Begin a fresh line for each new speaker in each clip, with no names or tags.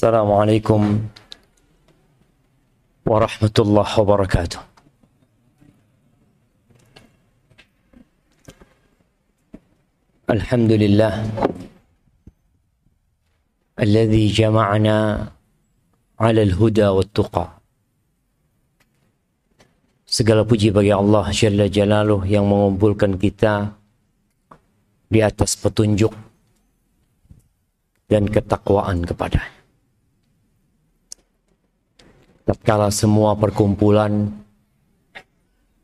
السلام عليكم ورحمة الله وبركاته الحمد لله الذي جمعنا على الهدى والتقى Segala puji bagi Allah Jalla Jalaluh yang mengumpulkan kita di atas petunjuk dan ketakwaan kepadanya. tatkala semua perkumpulan,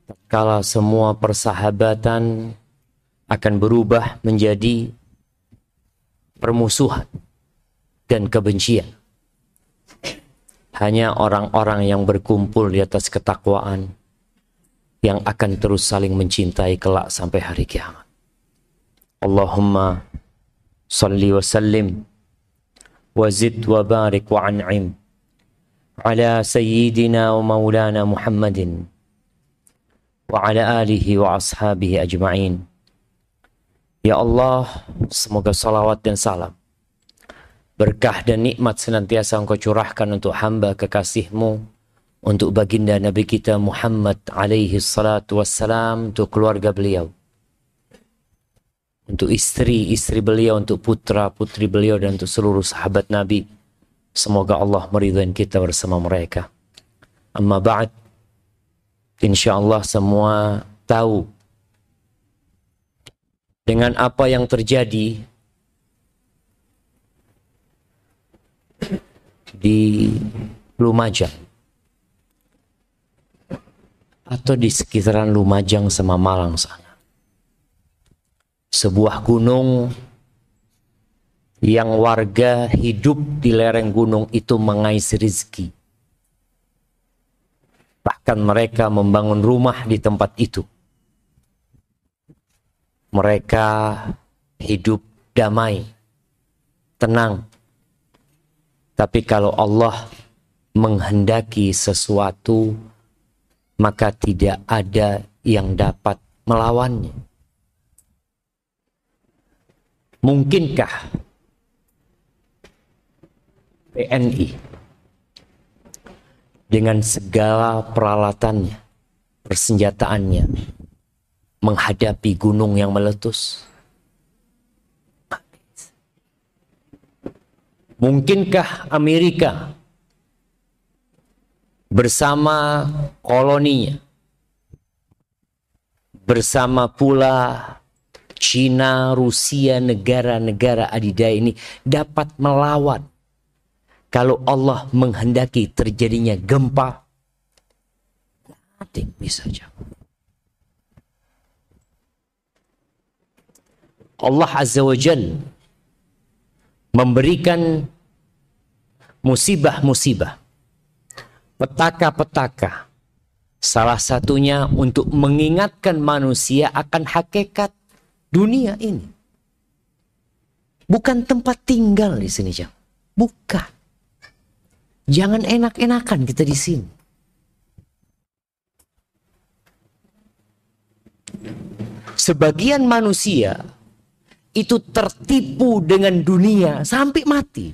tatkala semua persahabatan akan berubah menjadi permusuhan dan kebencian. Hanya orang-orang yang berkumpul di atas ketakwaan yang akan terus saling mencintai kelak sampai hari kiamat. Allahumma salli wa sallim wa zid wa barik wa an'im على سيدنا ومولانا محمد وعلى آله وأصحابه أجمعين Ya Allah, semoga salawat dan salam, berkah dan nikmat senantiasa engkau curahkan untuk hamba kekasihmu, untuk baginda Nabi kita Muhammad alaihi salatu wassalam, untuk keluarga beliau, untuk istri-istri beliau, untuk putra-putri beliau, dan untuk seluruh sahabat Nabi, Semoga Allah meridhai kita bersama mereka. Amma ba'd. Insyaallah semua tahu dengan apa yang terjadi di Lumajang atau di sekitaran Lumajang sama Malang sana. Sebuah gunung yang warga hidup di lereng gunung itu mengais rizki. Bahkan mereka membangun rumah di tempat itu. Mereka hidup damai, tenang. Tapi kalau Allah menghendaki sesuatu, maka tidak ada yang dapat melawannya. Mungkinkah TNI dengan segala peralatannya, persenjataannya menghadapi gunung yang meletus. Mungkinkah Amerika bersama koloninya, bersama pula Cina, Rusia, negara-negara adidaya ini dapat melawan kalau Allah menghendaki terjadinya gempa, yang bisa jawab. Allah Azza wa Jal memberikan musibah-musibah, petaka-petaka. Salah satunya untuk mengingatkan manusia akan hakikat dunia ini. Bukan tempat tinggal di sini, Jam. Bukan. Jangan enak-enakan kita di sini. Sebagian manusia itu tertipu dengan dunia sampai mati.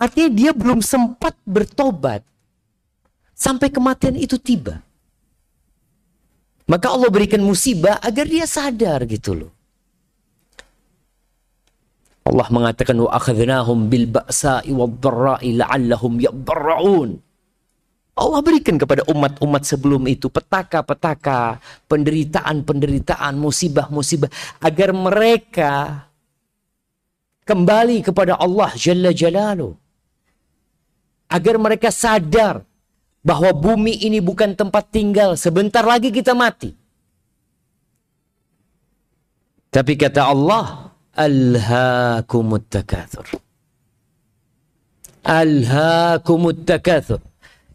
Artinya dia belum sempat bertobat sampai kematian itu tiba. Maka Allah berikan musibah agar dia sadar gitu loh. Allah mengatakan wa akhadnahum bil ba'sa'i wad-dharra'i la'allahum yadarraun. Allah berikan kepada umat-umat sebelum itu petaka-petaka, penderitaan-penderitaan, musibah-musibah agar mereka kembali kepada Allah Jalla Jalaluh. Agar mereka sadar bahwa bumi ini bukan tempat tinggal, sebentar lagi kita mati. Tapi kata Allah, Alhaakumut takathur. Alhaakumut takathur.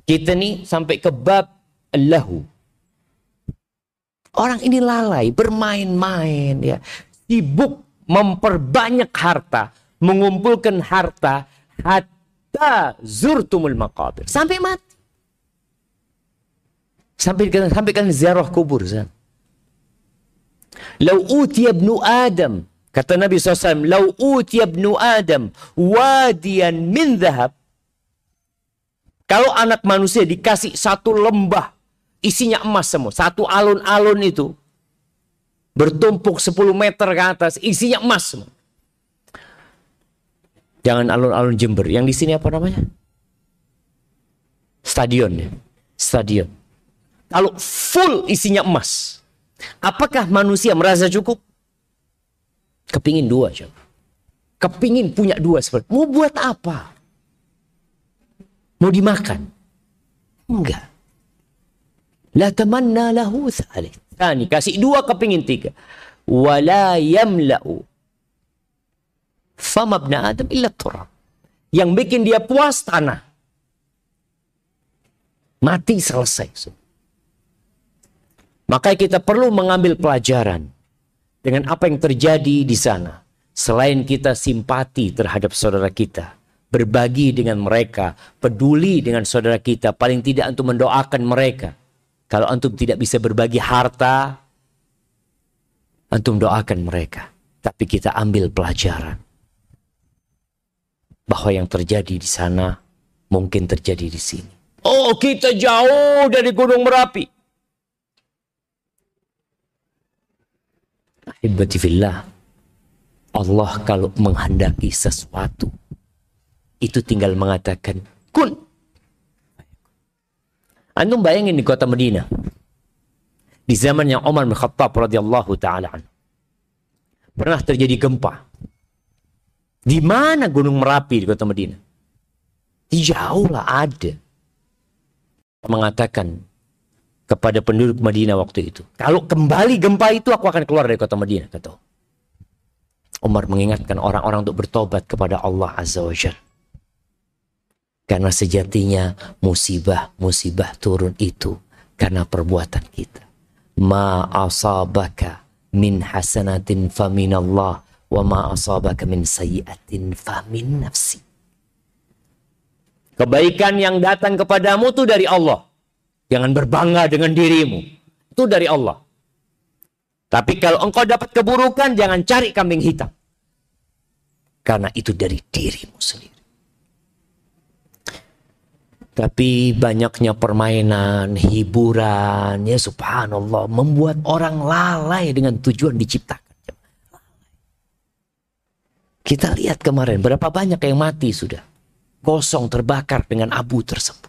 Kita nih sampai ke bab lahu. Orang ini lalai, bermain-main ya. Sibuk memperbanyak harta, mengumpulkan harta hatta zurtumul maqabir. Sampai mati. Sampai sampai kan ziarah kubur. Lau utiya ibnu Adam Kata Nabi SAW, Lau utiya ibnu Adam wadiyan min zahab. Kalau anak manusia dikasih satu lembah isinya emas semua, satu alun-alun itu bertumpuk 10 meter ke atas, isinya emas semua. Jangan alun-alun Jember. Yang di sini apa namanya? Stadion ya. Stadion. Kalau full isinya emas. Apakah manusia merasa cukup? Kepingin dua coba. Kepingin punya dua seperti. Mau buat apa? Mau dimakan? Enggak. La tamanna lahu thalith. Tani kasih dua kepingin tiga. Wala yamla'u Fama Adam illa turab. Yang bikin dia puas tanah. Mati selesai. Maka kita perlu mengambil pelajaran dengan apa yang terjadi di sana. Selain kita simpati terhadap saudara kita, berbagi dengan mereka, peduli dengan saudara kita, paling tidak untuk mendoakan mereka. Kalau antum tidak bisa berbagi harta, antum doakan mereka. Tapi kita ambil pelajaran bahwa yang terjadi di sana mungkin terjadi di sini. Oh, kita jauh dari Gunung Merapi. Ahibati fillah. Allah kalau menghendaki sesuatu itu tinggal mengatakan kun. Antum bayangin di kota Medina. Di zaman yang Umar bin Khattab radhiyallahu taala Pernah terjadi gempa. Di mana Gunung Merapi di kota Medina? Jauh lah ada. Mengatakan kepada penduduk Madinah waktu itu. Kalau kembali gempa itu aku akan keluar dari kota Madinah. Kata Umar mengingatkan orang-orang untuk bertobat kepada Allah Azza wa Jal. Karena sejatinya musibah-musibah turun itu karena perbuatan kita. Ma asabaka min hasanatin faminallah wa ma asabaka min sayyi'atin famin nafsi. Kebaikan yang datang kepadamu itu dari Allah. Jangan berbangga dengan dirimu. Itu dari Allah. Tapi kalau engkau dapat keburukan, jangan cari kambing hitam. Karena itu dari dirimu sendiri. Tapi banyaknya permainan, hiburan, ya subhanallah, membuat orang lalai dengan tujuan diciptakan. Kita lihat kemarin berapa banyak yang mati sudah. Kosong terbakar dengan abu tersebut.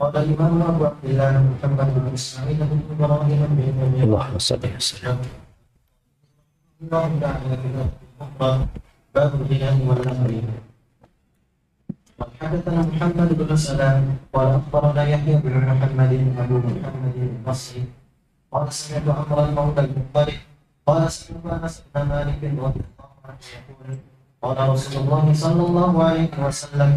اللهم اغفر لنا ولشيخنا ولوالدينا ولمشايخنا وللمسلمين قال الإمام أبو عبد الله محمد بن إسماعيل بن إبراهيم بن اللهم صل وسلم اللهم باب الغنى والنهر حدثنا محمد بن سلام قال اخبرنا يحيى بن محمد ابو محمد البصري قال سمعت عمرو المولى المطلب قال سمعت انس بن مالك رضي الله عنه يقول قال رسول الله صلى الله عليه وسلم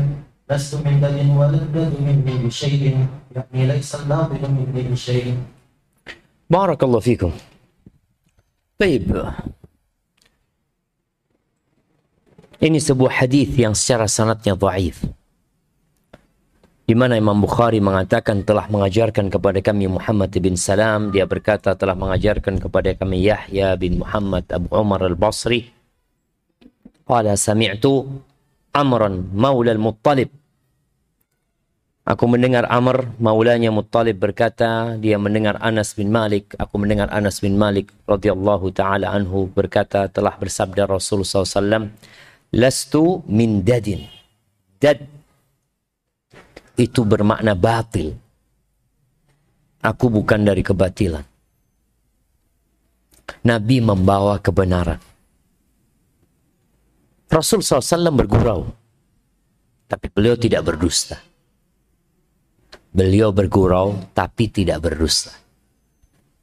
لست من بد وللبد مني بشيء يعني ليس الناظر مني بشيء بارك الله فيكم طيب Ini sebuah hadis yang secara sanatnya dhaif. Di mana Imam Bukhari mengatakan telah mengajarkan kepada kami Muhammad bin Salam, dia berkata telah mengajarkan kepada kami Yahya bin Muhammad Abu Umar Al-Basri Qala sami'tu Amran maula al-Muttalib. Aku mendengar Amr maulanya Muttalib berkata, dia mendengar Anas bin Malik, aku mendengar Anas bin Malik radhiyallahu taala anhu berkata telah bersabda Rasulullah SAW, "Lastu min dadin." Dad itu bermakna batil. Aku bukan dari kebatilan. Nabi membawa kebenaran. Rasul SAW bergurau. Tapi beliau tidak berdusta. Beliau bergurau tapi tidak berdusta.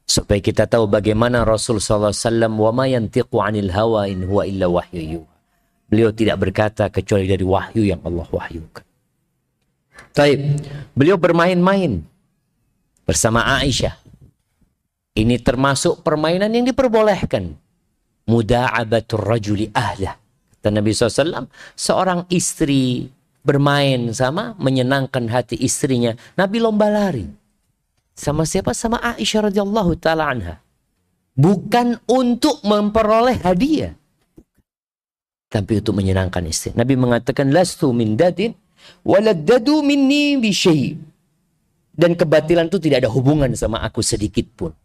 Supaya kita tahu bagaimana Rasul SAW wa ma yantiqu hawa in wahyu Beliau tidak berkata kecuali dari wahyu yang Allah wahyukan. Taib. Beliau bermain-main bersama Aisyah. Ini termasuk permainan yang diperbolehkan. Muda'abatur rajuli ahlah. Kata Nabi SAW, seorang istri bermain sama menyenangkan hati istrinya. Nabi lomba lari. Sama siapa? Sama Aisyah radhiyallahu taala anha. Bukan untuk memperoleh hadiah. Tapi untuk menyenangkan istri. Nabi mengatakan, Lastu min dadin, waladadu minni bisyai. Dan kebatilan itu tidak ada hubungan sama aku sedikit pun.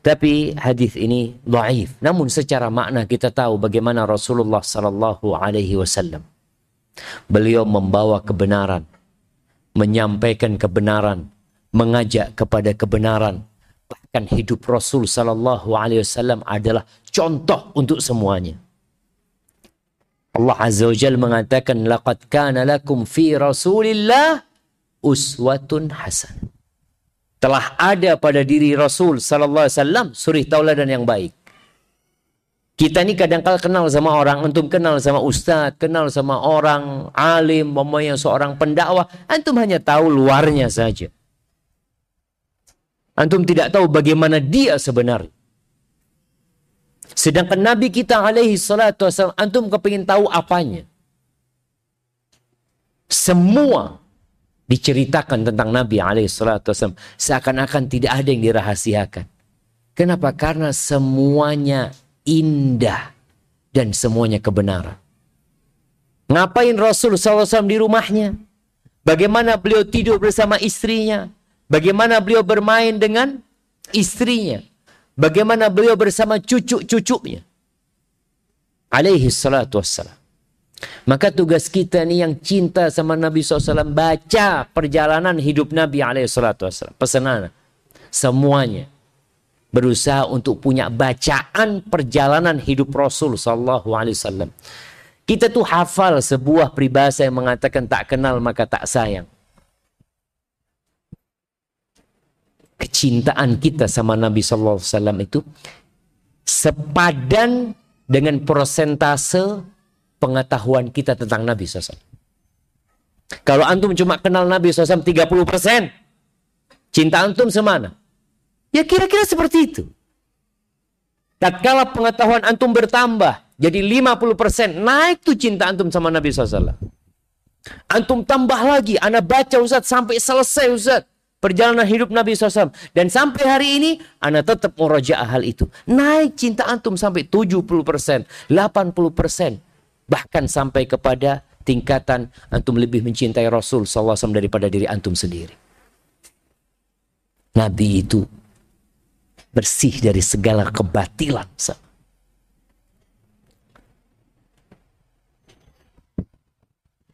Tapi hadis ini dhaif. Namun secara makna kita tahu bagaimana Rasulullah sallallahu alaihi wasallam beliau membawa kebenaran, menyampaikan kebenaran, mengajak kepada kebenaran. Bahkan hidup Rasul sallallahu alaihi wasallam adalah contoh untuk semuanya. Allah Azza wa Jalla mengatakan laqad kana lakum fi Rasulillah uswatun hasan. Telah ada pada diri Rasul sallallahu alaihi wasallam suri tauladan yang baik. Kita ini kadang kala kenal sama orang, antum kenal sama ustadz, kenal sama orang alim, yang seorang pendakwah, antum hanya tahu luarnya saja. Antum tidak tahu bagaimana dia sebenarnya. Sedangkan Nabi kita alaihi salatu wasallam, antum kepingin tahu apanya. Semua diceritakan tentang Nabi alaihi salatu wasallam seakan-akan tidak ada yang dirahasiakan. Kenapa? Karena semuanya indah dan semuanya kebenaran. Ngapain Rasul SAW di rumahnya? Bagaimana beliau tidur bersama istrinya? Bagaimana beliau bermain dengan istrinya? Bagaimana beliau bersama cucu-cucunya? Alaihi salatu wassalam. Maka tugas kita nih yang cinta sama Nabi SAW baca perjalanan hidup Nabi SAW. Pesanan semuanya berusaha untuk punya bacaan perjalanan hidup Rasul SAW. Kita tuh hafal sebuah peribahasa yang mengatakan tak kenal maka tak sayang. Kecintaan kita sama Nabi SAW itu sepadan dengan persentase pengetahuan kita tentang Nabi SAW. Kalau antum cuma kenal Nabi SAW 30%, cinta antum semana? Ya kira-kira seperti itu. Tatkala pengetahuan antum bertambah, jadi 50%, naik tuh cinta antum sama Nabi SAW. Antum tambah lagi, anak baca Ustaz sampai selesai Ustaz. Perjalanan hidup Nabi SAW. Dan sampai hari ini, anak tetap merajaah hal itu. Naik cinta antum sampai 70%, 80%. Bahkan sampai kepada tingkatan antum lebih mencintai Rasul SAW daripada diri antum sendiri. Nabi itu bersih dari segala kebatilan.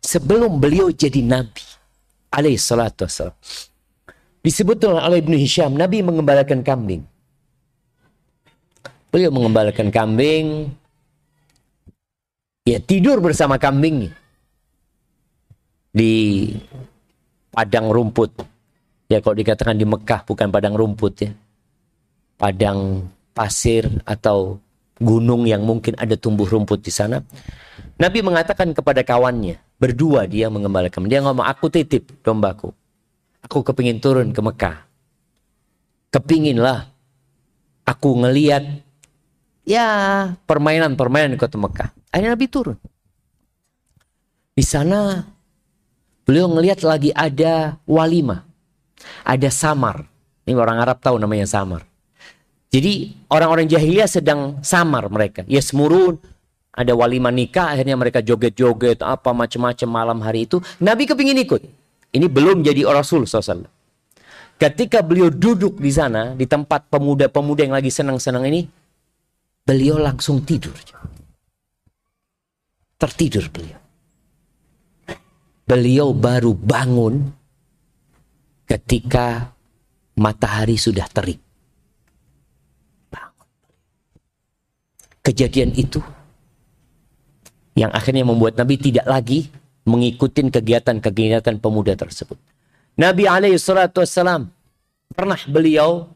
Sebelum beliau jadi Nabi, alaih salatu wassalam, disebut oleh Ibnu Hisham, Nabi mengembalakan kambing. Beliau mengembalakan kambing, ya tidur bersama kambingnya di padang rumput. Ya kalau dikatakan di Mekah bukan padang rumput ya. Padang pasir atau gunung yang mungkin ada tumbuh rumput di sana. Nabi mengatakan kepada kawannya, berdua dia mengembalikan. Dia ngomong, aku titip dombaku. Aku kepingin turun ke Mekah. Kepinginlah aku ngeliat ya permainan-permainan di kota Mekah. Akhirnya Nabi turun. Di sana beliau ngelihat lagi ada walima. Ada samar. Ini orang Arab tahu namanya samar. Jadi orang-orang jahiliyah sedang samar mereka. Ya semurun, ada walima nikah, akhirnya mereka joget-joget, apa macam-macam malam hari itu. Nabi kepingin ikut. Ini belum jadi Rasul SAW. Ketika beliau duduk di sana, di tempat pemuda-pemuda yang lagi senang-senang ini, beliau langsung tidur tertidur beliau. Beliau baru bangun ketika matahari sudah terik. Bangun. Kejadian itu yang akhirnya membuat Nabi tidak lagi mengikuti kegiatan-kegiatan pemuda tersebut. Nabi alaihi salatu wassalam pernah beliau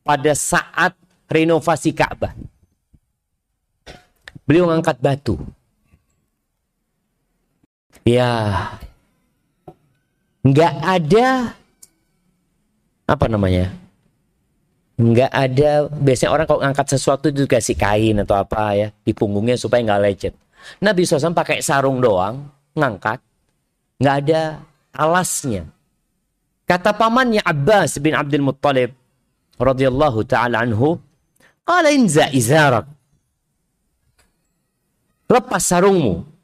pada saat renovasi Ka'bah. Beliau mengangkat batu Ya, nggak ada apa namanya? Nggak ada, biasanya orang kalau ngangkat sesuatu itu kasih kain atau apa ya, di punggungnya supaya nggak lecet. Nabi SAW pakai sarung doang, ngangkat, nggak ada alasnya. Kata pamannya Abbas bin Abdul Muttalib radhiyallahu taala anhu, "Qala inza izarak." Lepas sarungmu.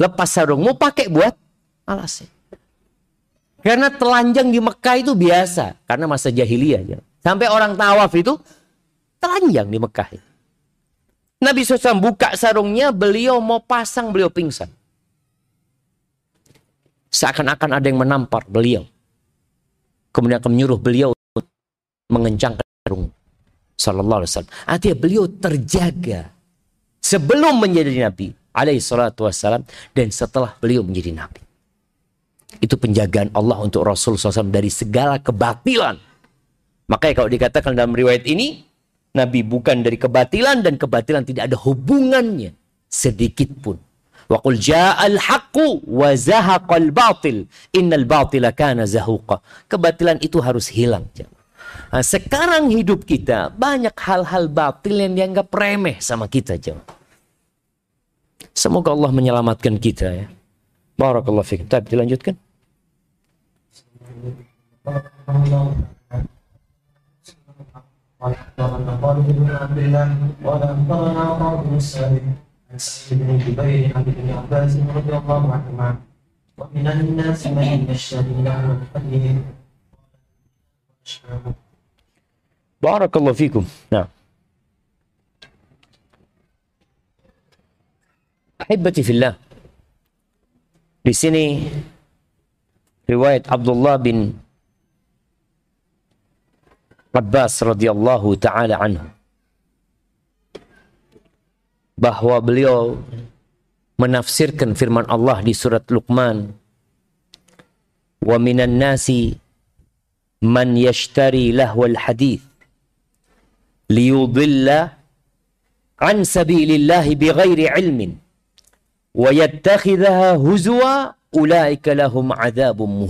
Lepas sarungmu pakai buat alasnya. Karena telanjang di Mekah itu biasa. Karena masa jahiliyah. Sampai orang tawaf itu telanjang di Mekah. Nabi SAW buka sarungnya, beliau mau pasang, beliau pingsan. Seakan-akan ada yang menampar beliau. Kemudian akan menyuruh beliau mengencangkan sarung. Sallallahu alaihi wasallam. Artinya beliau terjaga sebelum menjadi nabi alaihi salatu wassalam dan setelah beliau menjadi nabi. Itu penjagaan Allah untuk Rasul SAW dari segala kebatilan. Makanya kalau dikatakan dalam riwayat ini, Nabi bukan dari kebatilan dan kebatilan tidak ada hubungannya sedikit pun. Wa qul ja'al haqqu wa zahaqal batil. Innal batila kana zahuqa. Kebatilan itu harus hilang. Nah, sekarang hidup kita banyak hal-hal batil yang dianggap remeh sama kita. Semoga Allah menyelamatkan kita ya. Barakallahu fikum. Tapi dilanjutkan. Barakallahu fikum. Nah. Ahibati fillah. Di sini riwayat Abdullah bin Abbas radhiyallahu taala anhu bahwa beliau menafsirkan firman Allah di surat Luqman wa minan nasi man yashtari lahwal hadith liyudilla an sabilillahi bighairi ilmin wa yattakhidhaha huzwa ulaika lahum adzabun.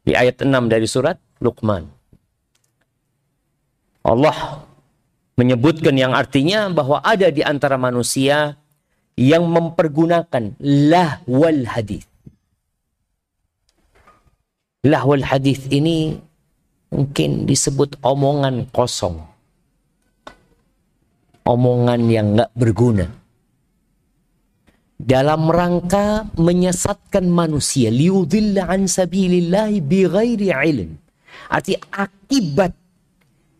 Di ayat 6 dari surat Luqman. Allah menyebutkan yang artinya bahwa ada di antara manusia yang mempergunakan lahwal hadis. Lahwal hadis ini mungkin disebut omongan kosong. Omongan yang nggak berguna dalam rangka menyesatkan manusia. Liudilla an sabilillahi bighairi ilm. Arti akibat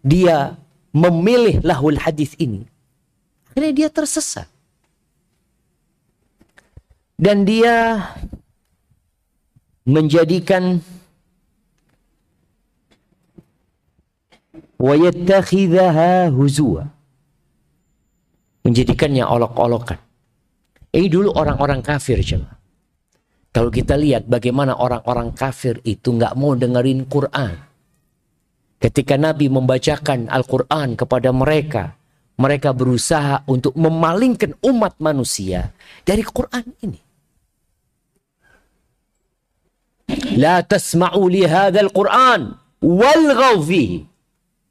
dia memilih lahul hadis ini akhirnya dia tersesat. Dan dia menjadikan wa huzwa menjadikannya olok-olokan ini dulu orang-orang kafir coba. Kalau kita lihat bagaimana orang-orang kafir itu nggak mau dengerin Quran. Ketika Nabi membacakan Al-Quran kepada mereka, mereka berusaha untuk memalingkan umat manusia dari Quran ini. La tasma'u li hadzal Quran wal.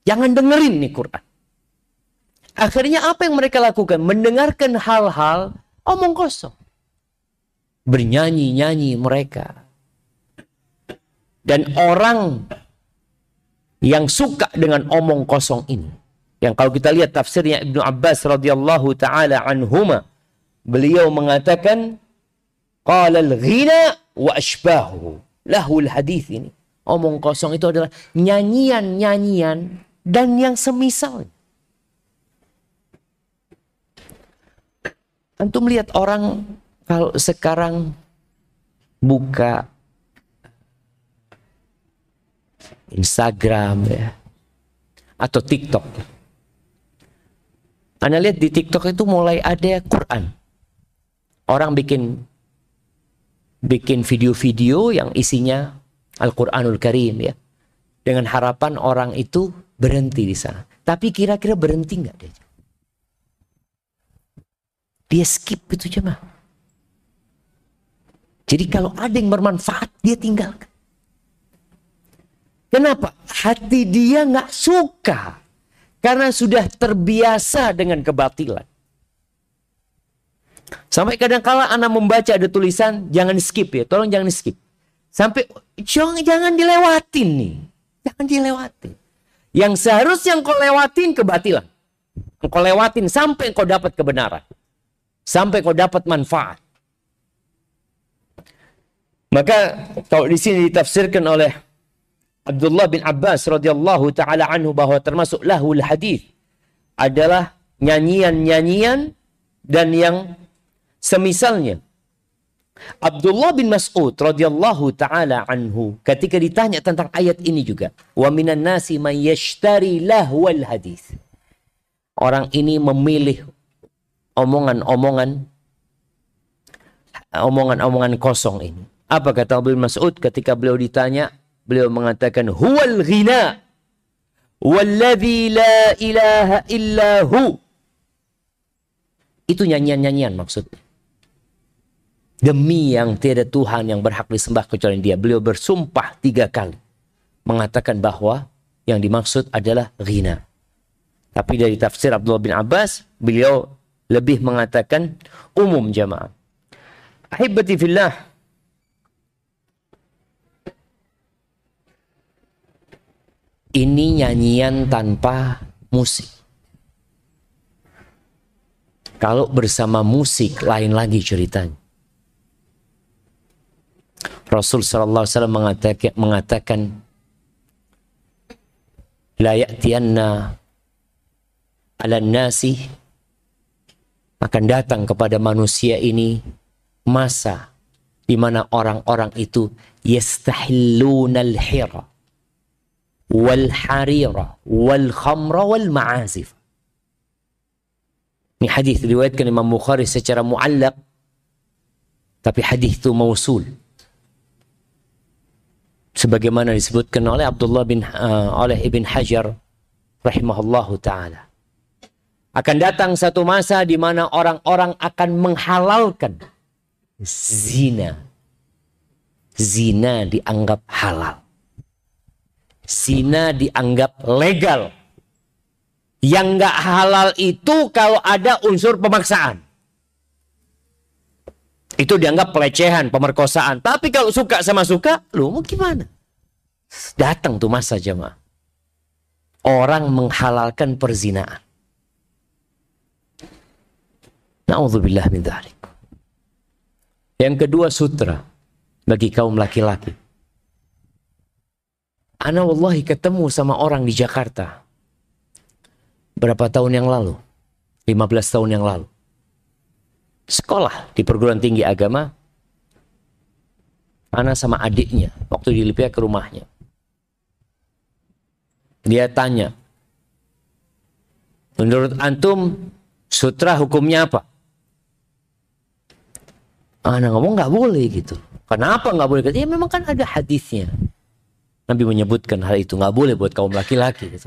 Jangan dengerin nih Quran. Akhirnya apa yang mereka lakukan? Mendengarkan hal-hal Omong kosong. Bernyanyi-nyanyi mereka. Dan orang yang suka dengan omong kosong ini. Yang kalau kita lihat tafsirnya Ibnu Abbas radhiyallahu taala anhuma, beliau mengatakan qala al-ghina wa ashbahu. Lahul hadis ini. Omong kosong itu adalah nyanyian-nyanyian dan yang semisalnya. Antum lihat orang kalau sekarang buka Instagram ya atau TikTok. Anda lihat di TikTok itu mulai ada Quran. Orang bikin bikin video-video yang isinya Al-Qur'anul Karim ya. Dengan harapan orang itu berhenti di sana. Tapi kira-kira berhenti nggak dia? Dia skip itu cuma. Jadi kalau ada yang bermanfaat, dia tinggalkan. Kenapa? Hati dia nggak suka. Karena sudah terbiasa dengan kebatilan. Sampai kadang kala anak membaca ada tulisan, jangan skip ya. Tolong jangan skip. Sampai jangan, jangan dilewatin nih. Jangan dilewatin. Yang seharusnya kau lewatin kebatilan. Kau lewatin sampai kau dapat kebenaran. Sampai kau dapat manfaat. Maka kalau di sini ditafsirkan oleh Abdullah bin Abbas radhiyallahu taala anhu bahwa termasuk lahul hadis adalah nyanyian-nyanyian dan yang semisalnya. Abdullah bin Mas'ud radhiyallahu taala anhu ketika ditanya tentang ayat ini juga, wa minan nasi may yashtari lahwal hadis. Orang ini memilih omongan-omongan omongan-omongan kosong ini. Apa kata Abdul Mas'ud ketika beliau ditanya, Beliau mengatakan huwal ghina walladzi la ilaha illa hu. Itu nyanyian-nyanyian maksudnya. Demi yang tiada Tuhan yang berhak disembah kecuali dia. Beliau bersumpah tiga kali. Mengatakan bahwa yang dimaksud adalah ghina. Tapi dari tafsir Abdullah bin Abbas, beliau lebih mengatakan umum jamaah. Ahibati fillah, ini nyanyian tanpa musik. Kalau bersama musik lain lagi ceritanya. Rasul sallallahu alaihi wasallam mengatakan mengatakan la ya'tiyanna 'ala nasi akan datang kepada manusia ini masa di mana orang-orang itu yastahillunal hira wal harira wal khamra wal ma'azif. Ini hadis diriwayatkan Imam Bukhari secara muallak tapi hadis itu mausul. Sebagaimana disebutkan oleh Abdullah bin uh, oleh Ibn Hajar rahimahullahu taala. Akan datang satu masa di mana orang-orang akan menghalalkan zina. Zina dianggap halal Zina dianggap legal. Yang nggak halal itu kalau ada unsur pemaksaan. Itu dianggap pelecehan, pemerkosaan. Tapi kalau suka sama suka, lu mau gimana? Datang tuh masa jemaah. Orang menghalalkan perzinaan. Na'udzubillah min dhalik. Yang kedua sutra bagi kaum laki-laki. Ana wallahi ketemu sama orang di Jakarta. Berapa tahun yang lalu? 15 tahun yang lalu. Sekolah di perguruan tinggi agama. Ana sama adiknya. Waktu di Libya ke rumahnya. Dia tanya. Menurut antum, sutra hukumnya apa? Ana ngomong nggak boleh gitu. Kenapa nggak boleh? Ya memang kan ada hadisnya. Nabi menyebutkan hal itu nggak boleh buat kaum laki-laki. Gitu.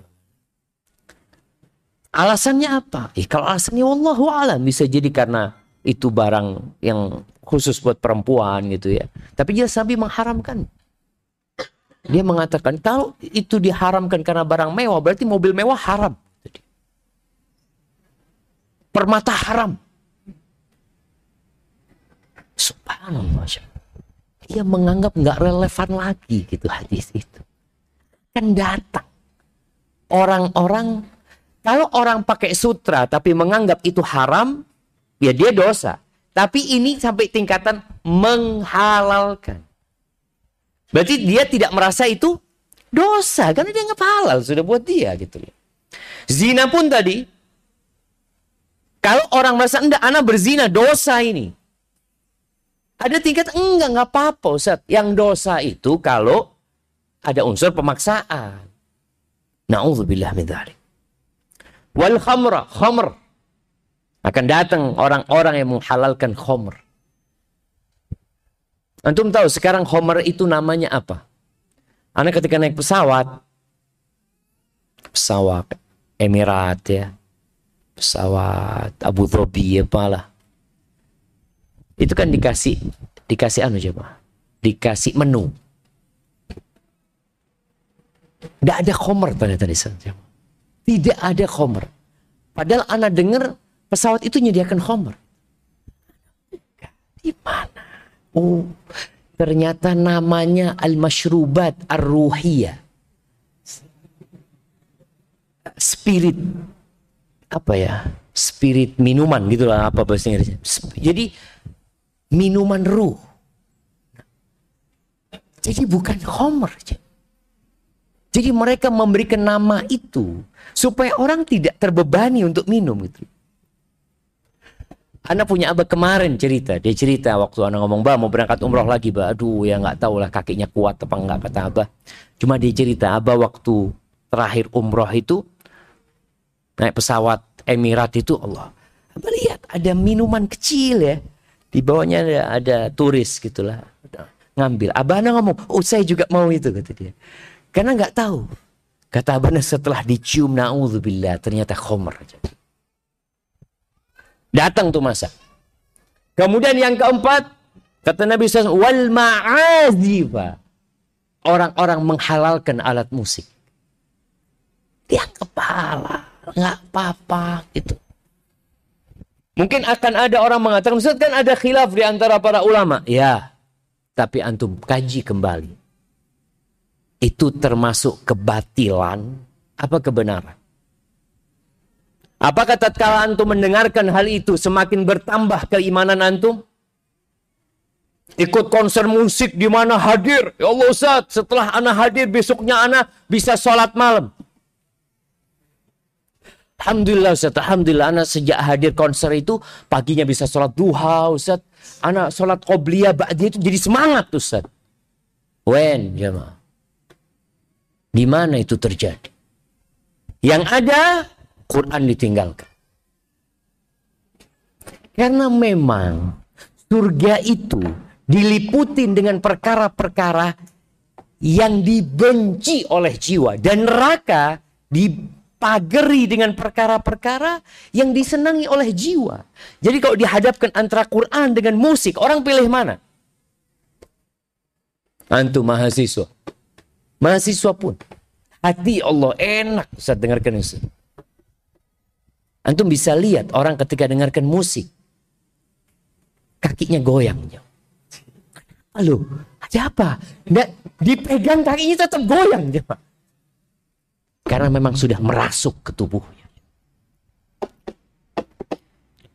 Alasannya apa? Eh, kalau alasannya wallahu alam bisa jadi karena itu barang yang khusus buat perempuan gitu ya. Tapi dia Nabi mengharamkan. Dia mengatakan kalau itu diharamkan karena barang mewah berarti mobil mewah haram. Permata haram. Subhanallah dia menganggap nggak relevan lagi gitu hadis itu. Kan datang orang-orang kalau orang pakai sutra tapi menganggap itu haram, ya dia dosa. Tapi ini sampai tingkatan menghalalkan. Berarti dia tidak merasa itu dosa karena dia nggak halal sudah buat dia gitu Zina pun tadi kalau orang merasa enggak anak berzina dosa ini. Ada tingkat enggak, enggak apa-apa Ustaz. Yang dosa itu kalau ada unsur pemaksaan. Na'udzubillah min dzalik. Wal khamra, khamr. Akan datang orang-orang yang menghalalkan khamr. Antum tahu sekarang khamr itu namanya apa? Anak ketika naik pesawat, pesawat Emirat ya, pesawat Abu Dhabi apalah itu kan dikasih dikasih anu coba dikasih menu Tidak ada khomer ternyata di sana. Tidak ada khomer. Padahal anak dengar pesawat itu menyediakan khomer. Di mana? Oh, ternyata namanya al-mashrubat ar-ruhiyah. Spirit apa ya? Spirit minuman gitulah apa bahasa Inggrisnya. Jadi minuman ruh. Jadi bukan khomer. Jadi mereka memberikan nama itu supaya orang tidak terbebani untuk minum itu. Anak punya abah kemarin cerita, dia cerita waktu anak ngomong, bah mau berangkat umroh lagi, bah, aduh ya nggak tahu lah kakinya kuat apa enggak kata abah. Cuma dia cerita, abah waktu terakhir umroh itu naik pesawat Emirat itu Allah. Abah lihat ada minuman kecil ya, di bawahnya ada, ada turis gitulah ngambil. Abah anak ngomong, oh saya juga mau itu kata dia. Karena nggak tahu. Kata abah setelah dicium naudzubillah ternyata khomer. Datang tuh masa. Kemudian yang keempat, kata Nabi SAW, wal ma'azifa. Orang-orang menghalalkan alat musik. Dia kepala, nggak apa-apa gitu. Mungkin akan ada orang mengatakan, Ustaz kan ada khilaf di antara para ulama. Ya, tapi antum kaji kembali. Itu termasuk kebatilan apa kebenaran? Apakah tatkala antum mendengarkan hal itu semakin bertambah keimanan antum? Ikut konser musik di mana hadir. Ya Allah Ustaz, setelah anak hadir besoknya anak bisa sholat malam. Alhamdulillah Ustaz, Alhamdulillah anak sejak hadir konser itu paginya bisa sholat duha Ustaz. Anak sholat qobliyah ba'diyah itu jadi semangat Ustaz. When jemaah? Di mana itu terjadi? Yang ada Quran ditinggalkan. Karena memang surga itu diliputin dengan perkara-perkara yang dibenci oleh jiwa dan neraka dipageri dengan perkara-perkara yang disenangi oleh jiwa. Jadi kalau dihadapkan antara Quran dengan musik, orang pilih mana? Antum mahasiswa. Mahasiswa pun. Hati Allah enak saat dengarkan Ustaz. Antum bisa lihat orang ketika dengarkan musik. Kakinya goyang. Halo, ada apa? Nggak, dipegang kakinya tetap goyang. Karena memang sudah merasuk ke tubuhnya.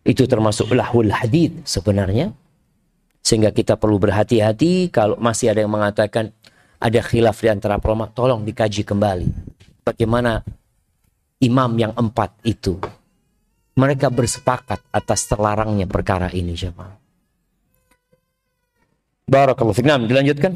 Itu termasuk lahul hadid sebenarnya. Sehingga kita perlu berhati-hati kalau masih ada yang mengatakan ada khilaf di antara ulama, tolong dikaji kembali. Bagaimana imam yang empat itu mereka bersepakat atas terlarangnya perkara ini jemaah. Barakallahu fikum. Dilanjutkan.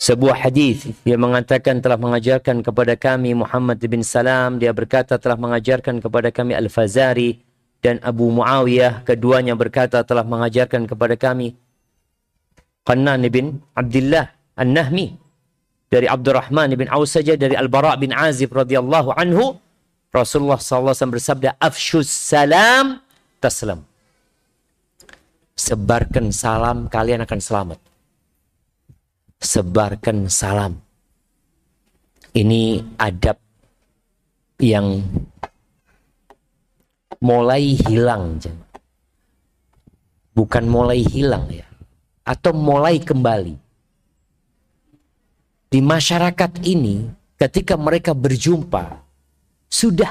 sebuah hadis yang mengatakan telah mengajarkan kepada kami Muhammad bin Salam. Dia berkata telah mengajarkan kepada kami Al-Fazari dan Abu Muawiyah. Keduanya berkata telah mengajarkan kepada kami Qannan bin Abdullah An-Nahmi dari Abdurrahman bin Auf saja dari Al-Bara bin Azib radhiyallahu anhu. Rasulullah SAW bersabda afshus salam taslam. Sebarkan salam kalian akan selamat sebarkan salam ini adab yang mulai hilang bukan mulai hilang ya atau mulai kembali. Di masyarakat ini, ketika mereka berjumpa, sudah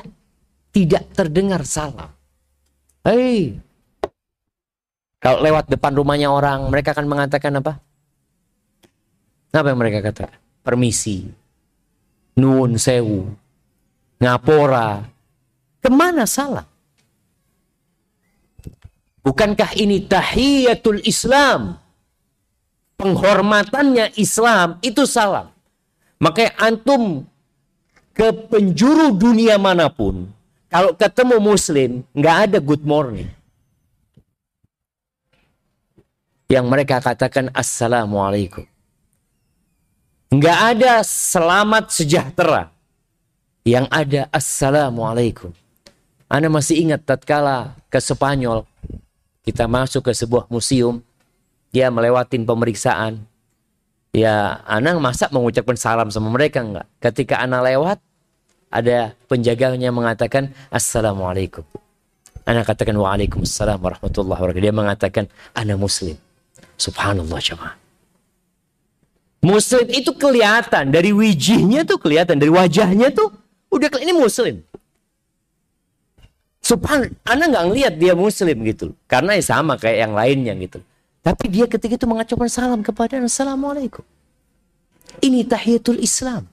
tidak terdengar salam. Hei, kalau lewat depan rumahnya orang, mereka akan mengatakan apa? Apa yang mereka katakan? Permisi, nun sewu, ngapora. Ke mana salam? Bukankah ini tahiyatul Islam? penghormatannya Islam itu salam. Makanya antum ke penjuru dunia mana pun, kalau ketemu muslim, nggak ada good morning. Yang mereka katakan assalamualaikum. Nggak ada selamat sejahtera. Yang ada assalamualaikum. Anda masih ingat tatkala ke Spanyol, kita masuk ke sebuah museum, dia melewatin pemeriksaan. Ya, Ana masa mengucapkan salam sama mereka enggak? Ketika Ana lewat, ada penjaganya mengatakan Assalamualaikum. Ana katakan Waalaikumsalam warahmatullahi wabarakatuh. Dia mengatakan Ana Muslim. Subhanallah jemaah. Muslim itu kelihatan dari wijihnya tuh kelihatan dari wajahnya tuh udah ini Muslim. Subhan, Anda nggak ngelihat dia Muslim gitu, karena ya sama kayak yang lainnya gitu. Tapi dia ketika itu mengucapkan salam kepada Assalamualaikum. Ini tahiyatul Islam.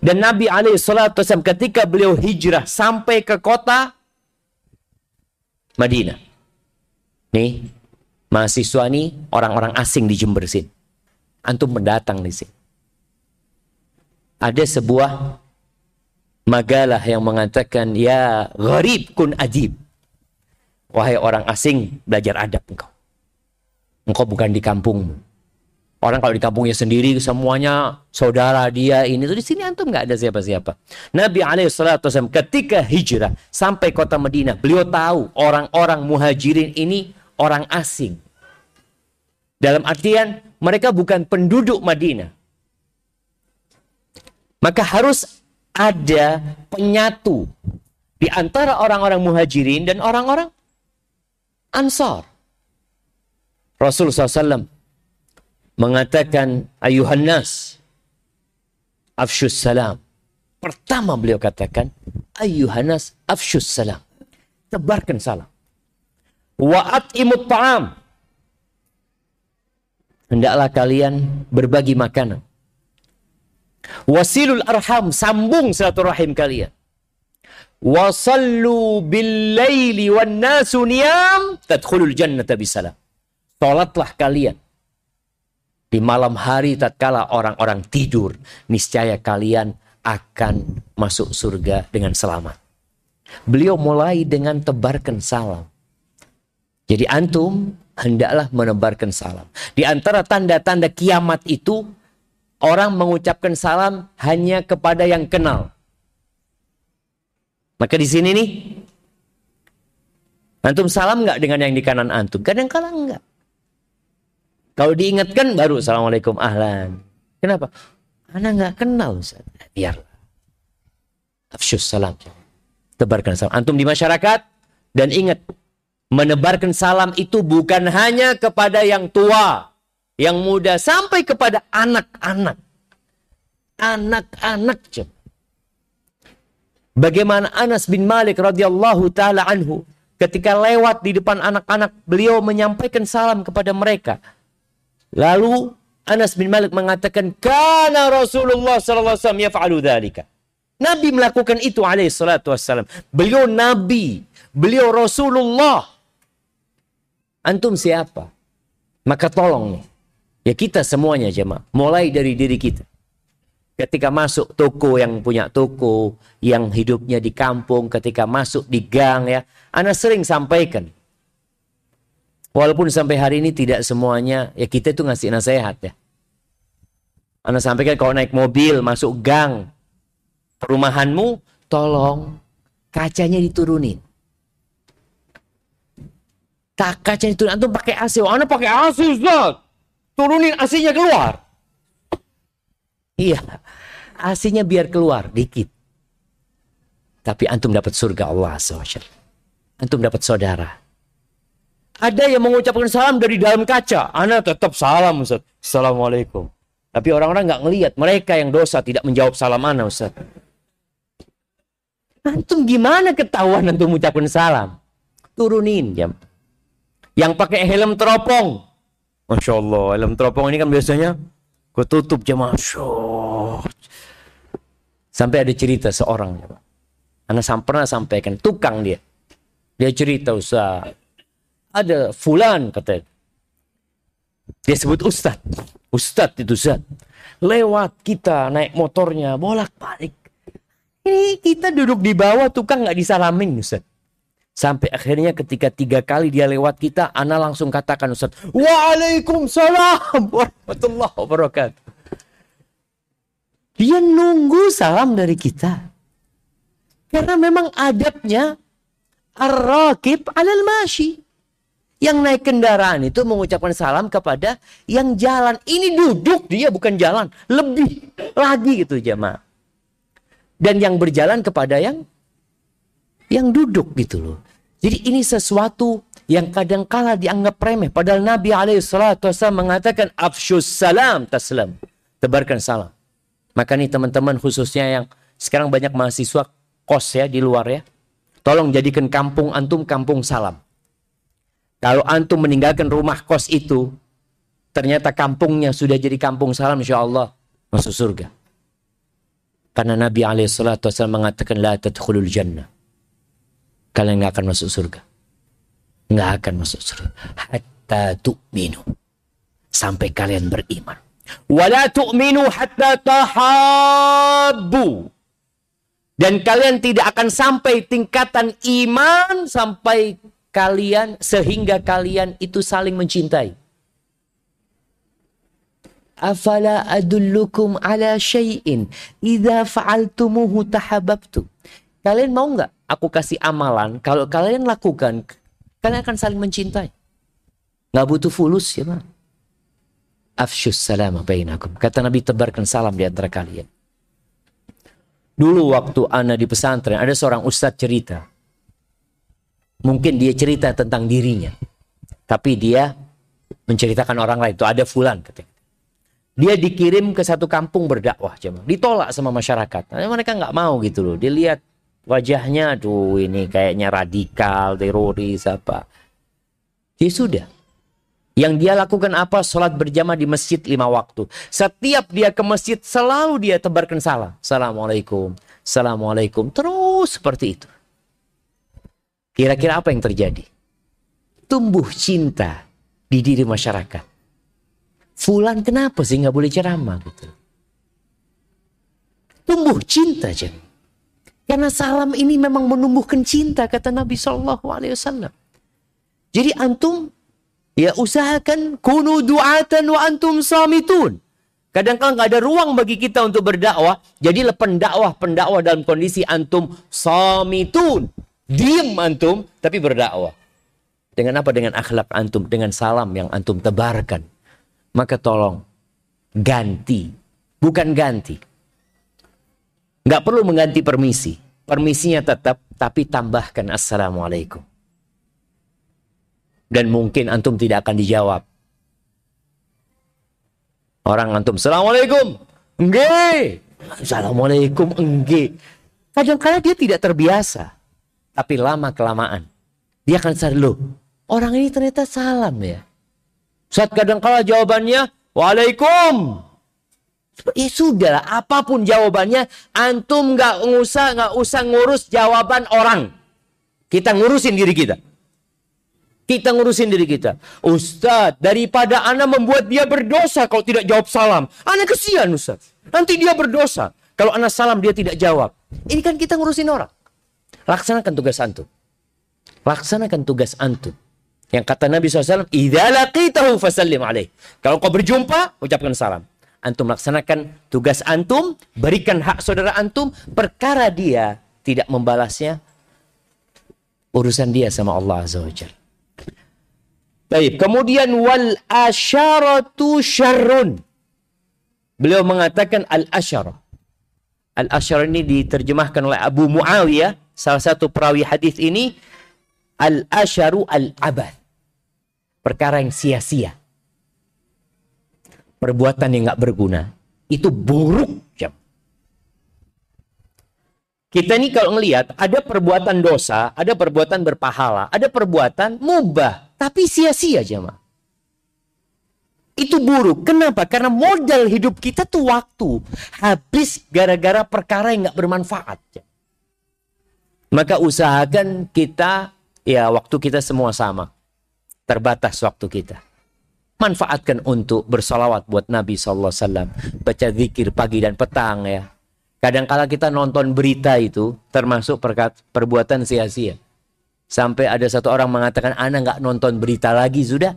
Dan Nabi SAW ketika beliau hijrah sampai ke kota Madinah. Nih, mahasiswa nih orang-orang asing di Jember sini. Antum mendatang di sini. Ada sebuah magalah yang mengatakan, Ya gharib kun adib. Wahai orang asing, belajar adab engkau. Engkau bukan di kampungmu. Orang kalau di kampungnya sendiri semuanya saudara dia ini tuh di sini antum nggak ada siapa-siapa. Nabi Alaihissalam ketika hijrah sampai kota Madinah, beliau tahu orang-orang muhajirin ini orang asing. Dalam artian mereka bukan penduduk Madinah. Maka harus ada penyatu di antara orang-orang muhajirin dan orang-orang ansar. Rasul SAW mengatakan ayuhan nas afshus salam. Pertama beliau katakan ayuhan nas afshus salam. Tebarkan salam. Wa at'imut ta'am. Hendaklah kalian berbagi makanan. Wasilul arham, sambung silaturahim kalian. Wasallu bil laili wan nasu niyam tadkhulul jannata bisalam. Salatlah kalian di malam hari tatkala orang-orang tidur, niscaya kalian akan masuk surga dengan selamat. Beliau mulai dengan tebarkan salam. Jadi antum hendaklah menebarkan salam. Di antara tanda-tanda kiamat itu orang mengucapkan salam hanya kepada yang kenal. Maka di sini nih antum salam nggak dengan yang di kanan antum? Kadang kala enggak. Kalau diingatkan baru Assalamualaikum ahlan. Kenapa? Anda nggak kenal. Biar. Afsyus salam. Tebarkan salam. Antum di masyarakat dan ingat menebarkan salam itu bukan hanya kepada yang tua, yang muda sampai kepada anak-anak. Anak-anak Bagaimana Anas bin Malik radhiyallahu taala anhu ketika lewat di depan anak-anak beliau menyampaikan salam kepada mereka. Lalu Anas bin Malik mengatakan, "Kana Rasulullah sallallahu alaihi wasallam yaf'alu dzalika." Nabi melakukan itu alaihi salatu wassalam. Beliau nabi, beliau Rasulullah. Antum siapa? Maka tolong nih. Ya kita semuanya jemaah, mulai dari diri kita. Ketika masuk toko yang punya toko, yang hidupnya di kampung, ketika masuk di gang ya, Anak sering sampaikan Walaupun sampai hari ini tidak semuanya, ya kita itu ngasih nasihat ya. Anda sampaikan kalau naik mobil, masuk gang, perumahanmu, tolong kacanya diturunin. Tak kaca diturunin, antum pakai AC. Oh, anda pakai AC, Ustaz. Turunin AC-nya keluar. Iya, AC-nya biar keluar dikit. Tapi antum dapat surga Allah SWT. Antum dapat saudara. Ada yang mengucapkan salam dari dalam kaca. Anda tetap salam Ustaz. Assalamualaikum. Tapi orang-orang nggak ngelihat. Mereka yang dosa tidak menjawab salam Anda Ustaz. Antum gimana ketahuan antum mengucapkan salam? Turunin jam. Yang pakai helm teropong. Masya Allah, helm teropong ini kan biasanya gue tutup jam. Masya Sampai ada cerita seorang. Anda pernah sampaikan, tukang dia. Dia cerita Ustaz ada fulan kata Dia sebut ustad. Ustad itu Ustad. Lewat kita naik motornya bolak-balik. Ini kita duduk di bawah tukang nggak disalamin Ustaz. Sampai akhirnya ketika tiga kali dia lewat kita, Ana langsung katakan Ustaz, Waalaikumsalam warahmatullahi wabarakatuh. Dia nunggu salam dari kita. Karena memang adabnya ar-rakib alal mashi. Yang naik kendaraan itu mengucapkan salam kepada yang jalan. Ini duduk dia bukan jalan. Lebih lagi gitu jemaah. Dan yang berjalan kepada yang yang duduk gitu loh. Jadi ini sesuatu yang kadang kala dianggap remeh. Padahal Nabi SAW mengatakan afshus salam taslam. Tebarkan salam. Maka nih teman-teman khususnya yang sekarang banyak mahasiswa kos ya di luar ya. Tolong jadikan kampung antum kampung salam. Kalau antum meninggalkan rumah kos itu, ternyata kampungnya sudah jadi kampung salam, insya Allah masuk surga. Karena Nabi SAW mengatakan, La tadkhulul jannah. Kalian nggak akan masuk surga. Nggak akan masuk surga. Hatta tu'minu. Sampai kalian beriman. Wala tu'minu hatta tahabbu. Dan kalian tidak akan sampai tingkatan iman sampai kalian sehingga kalian itu saling mencintai. Afala adullukum ala syai'in idza fa'altumuhu tahabbtu. Kalian mau nggak aku kasih amalan kalau kalian lakukan kalian akan saling mencintai. Nggak butuh fulus ya, Pak. Afshus salam bainakum. Kata Nabi tebarkan salam di antara kalian. Dulu waktu Ana di pesantren ada seorang ustadz cerita Mungkin dia cerita tentang dirinya. Tapi dia menceritakan orang lain. Itu ada fulan. Dia dikirim ke satu kampung berdakwah. Ditolak sama masyarakat. Mereka nggak mau gitu loh. Dilihat wajahnya, tuh ini kayaknya radikal, teroris, apa. Ya sudah. Yang dia lakukan apa? Sholat berjamaah di masjid lima waktu. Setiap dia ke masjid, selalu dia tebarkan salam. Assalamualaikum. Assalamualaikum. Terus seperti itu. Kira-kira apa yang terjadi? Tumbuh cinta di diri masyarakat. Fulan kenapa sih nggak boleh ceramah gitu? Tumbuh cinta jeng. Karena salam ini memang menumbuhkan cinta kata Nabi Shallallahu Alaihi Wasallam. Jadi antum ya usahakan kunu duatan wa antum samitun. Kadang-kadang nggak ada ruang bagi kita untuk berdakwah. Jadi pendakwah pendakwah dalam kondisi antum samitun Diam antum, tapi berdakwah. Dengan apa? Dengan akhlak antum, dengan salam yang antum tebarkan. Maka tolong, ganti. Bukan ganti. Nggak perlu mengganti permisi. Permisinya tetap, tapi tambahkan Assalamualaikum. Dan mungkin antum tidak akan dijawab. Orang antum, Assalamualaikum. Enggak. Assalamualaikum, enggak. Kadang-kadang dia tidak terbiasa. Tapi lama kelamaan. Dia akan sadar, loh orang ini ternyata salam ya. Saat kadang kala jawabannya, Waalaikum. Ya sudah, apa pun jawabannya, antum nggak usah nggak usah ngurus jawaban orang. Kita ngurusin diri kita. Kita ngurusin diri kita. Ustadz, daripada Anda membuat dia berdosa kalau tidak jawab salam. Anda kesian Ustadz. Nanti dia berdosa. Kalau Anda salam dia tidak jawab. Ini kan kita ngurusin orang. Laksanakan tugas antum. Laksanakan tugas antum. Yang kata Nabi SAW. Kalau kau berjumpa, ucapkan salam. Antum laksanakan tugas antum, berikan hak saudara antum, perkara dia tidak membalasnya, urusan dia sama Allah Azza wa Baik, kemudian wal asyaratu syarrun. Beliau mengatakan al asyarah. Al asyarah ini diterjemahkan oleh Abu Muawiyah salah satu perawi hadis ini al-asyaru al-abad. Perkara yang sia-sia. Perbuatan yang nggak berguna. Itu buruk. Jam. Kita ini kalau ngelihat ada perbuatan dosa, ada perbuatan berpahala, ada perbuatan mubah, tapi sia-sia jemaah. Itu buruk. Kenapa? Karena modal hidup kita tuh waktu. Habis gara-gara perkara yang nggak bermanfaat. Maka usahakan kita, ya waktu kita semua sama. Terbatas waktu kita. Manfaatkan untuk bersolawat buat Nabi SAW. Baca zikir pagi dan petang ya. Kadang-kala kita nonton berita itu termasuk perbuatan sia-sia. Sampai ada satu orang mengatakan, Ana nggak nonton berita lagi, sudah.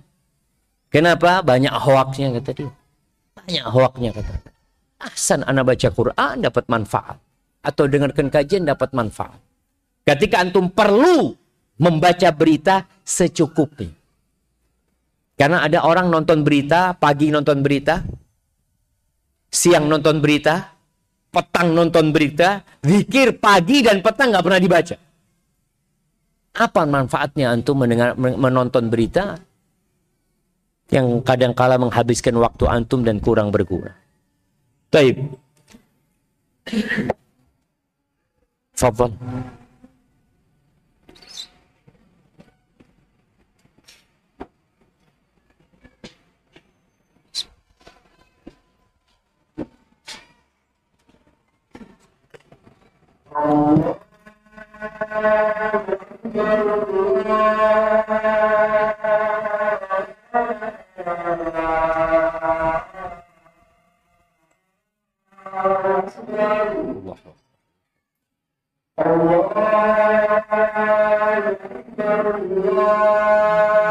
Kenapa? Banyak hoaxnya kata dia. Banyak hoaxnya kata. Ahsan Ana baca Quran dapat manfaat. Atau dengarkan kajian dapat manfaat. Ketika antum perlu membaca berita secukupnya. Karena ada orang nonton berita, pagi nonton berita, siang nonton berita, petang nonton berita, zikir pagi dan petang nggak pernah dibaca. Apa manfaatnya antum mendengar menonton berita yang kadang-kala menghabiskan waktu antum dan kurang berguna? Taib. Fadhal. الله أكبر الله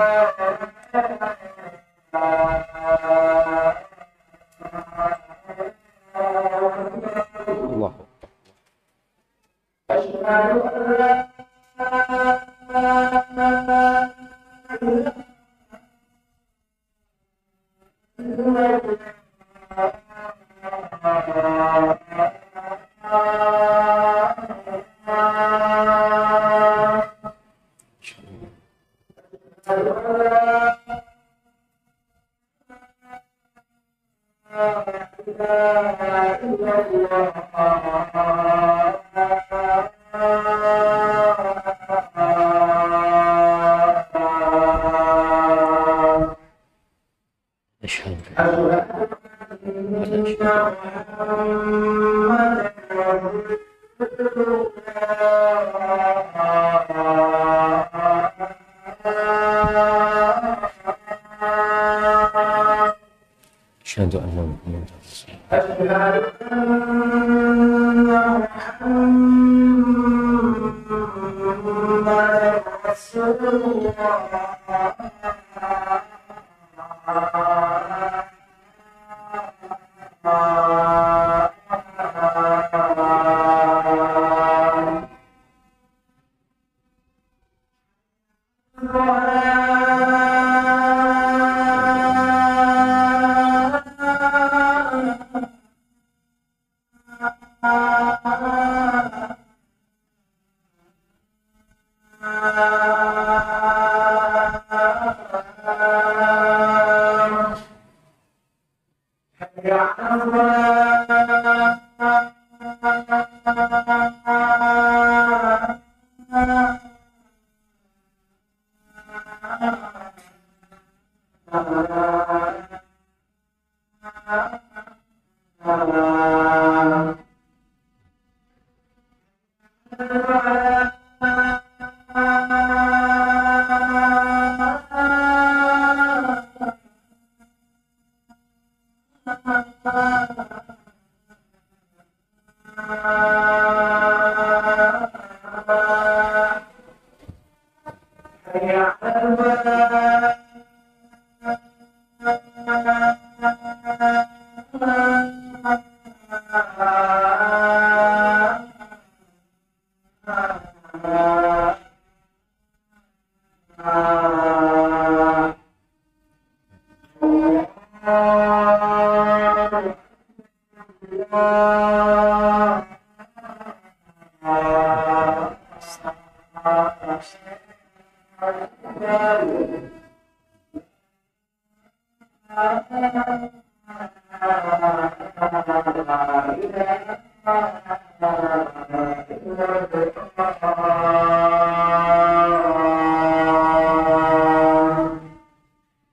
lalu happen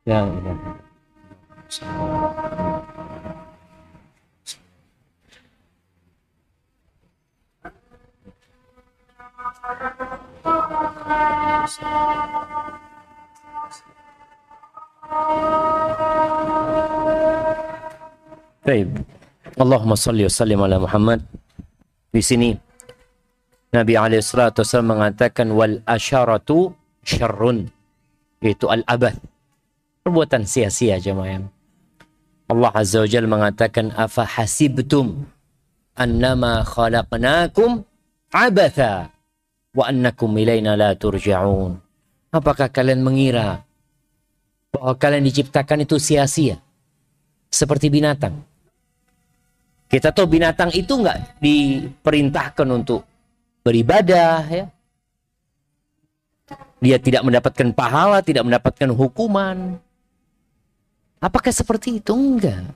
yang ini Baik. Allahumma salli wa sallim ala Muhammad. Di sini Nabi alaihi salatu wasallam mengatakan wal asyaratu syarrun. Itu al-abad. Perbuatan sia-sia jemaah. Allah Azza wa Jalla mengatakan afa hasibtum annama khalaqnakum abatha wa annakum ilaina la turja'un. Apakah kalian mengira bahwa kalian diciptakan itu sia-sia? Seperti binatang. Kita tahu binatang itu nggak diperintahkan untuk beribadah ya. Dia tidak mendapatkan pahala, tidak mendapatkan hukuman. Apakah seperti itu? Enggak.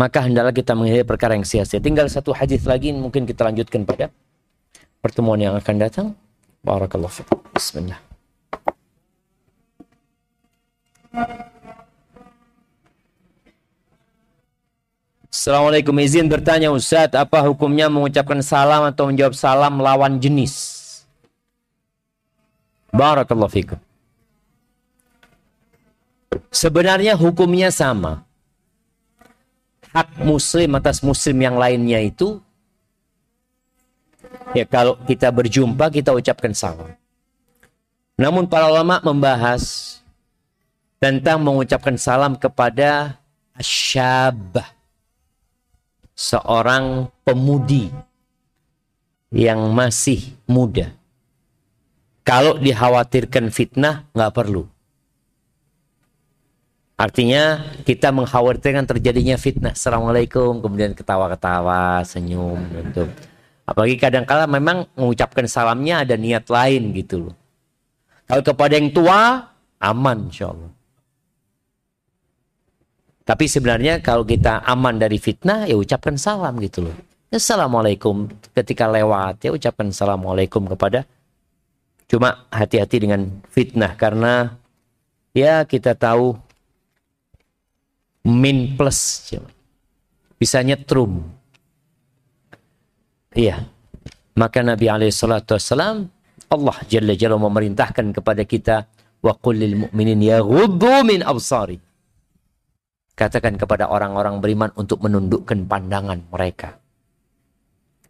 Maka hendaklah kita menghindari perkara yang sia-sia. Tinggal satu hadis lagi mungkin kita lanjutkan pada pertemuan yang akan datang. Barakallahu fiik. Bismillah. Assalamualaikum izin bertanya Ustaz, apa hukumnya mengucapkan salam atau menjawab salam lawan jenis? Barakallahu fikum. Sebenarnya hukumnya sama. Hak muslim atas muslim yang lainnya itu ya kalau kita berjumpa kita ucapkan salam. Namun para ulama membahas tentang mengucapkan salam kepada asyabah seorang pemudi yang masih muda. Kalau dikhawatirkan fitnah, nggak perlu. Artinya kita mengkhawatirkan terjadinya fitnah. Assalamualaikum, kemudian ketawa-ketawa, senyum, gitu. Apalagi kadang-kala memang mengucapkan salamnya ada niat lain gitu loh. Kalau kepada yang tua, aman insya Allah. Tapi sebenarnya kalau kita aman dari fitnah, ya ucapkan salam gitu loh. Assalamualaikum ketika lewat, ya ucapkan assalamualaikum kepada. Cuma hati-hati dengan fitnah karena ya kita tahu min plus bisa nyetrum. Iya. Maka Nabi alaihi salatu wasallam Allah Jalla Jalla memerintahkan kepada kita wa qul lil mu'minin yaghuddu min absari Katakan kepada orang-orang beriman untuk menundukkan pandangan mereka.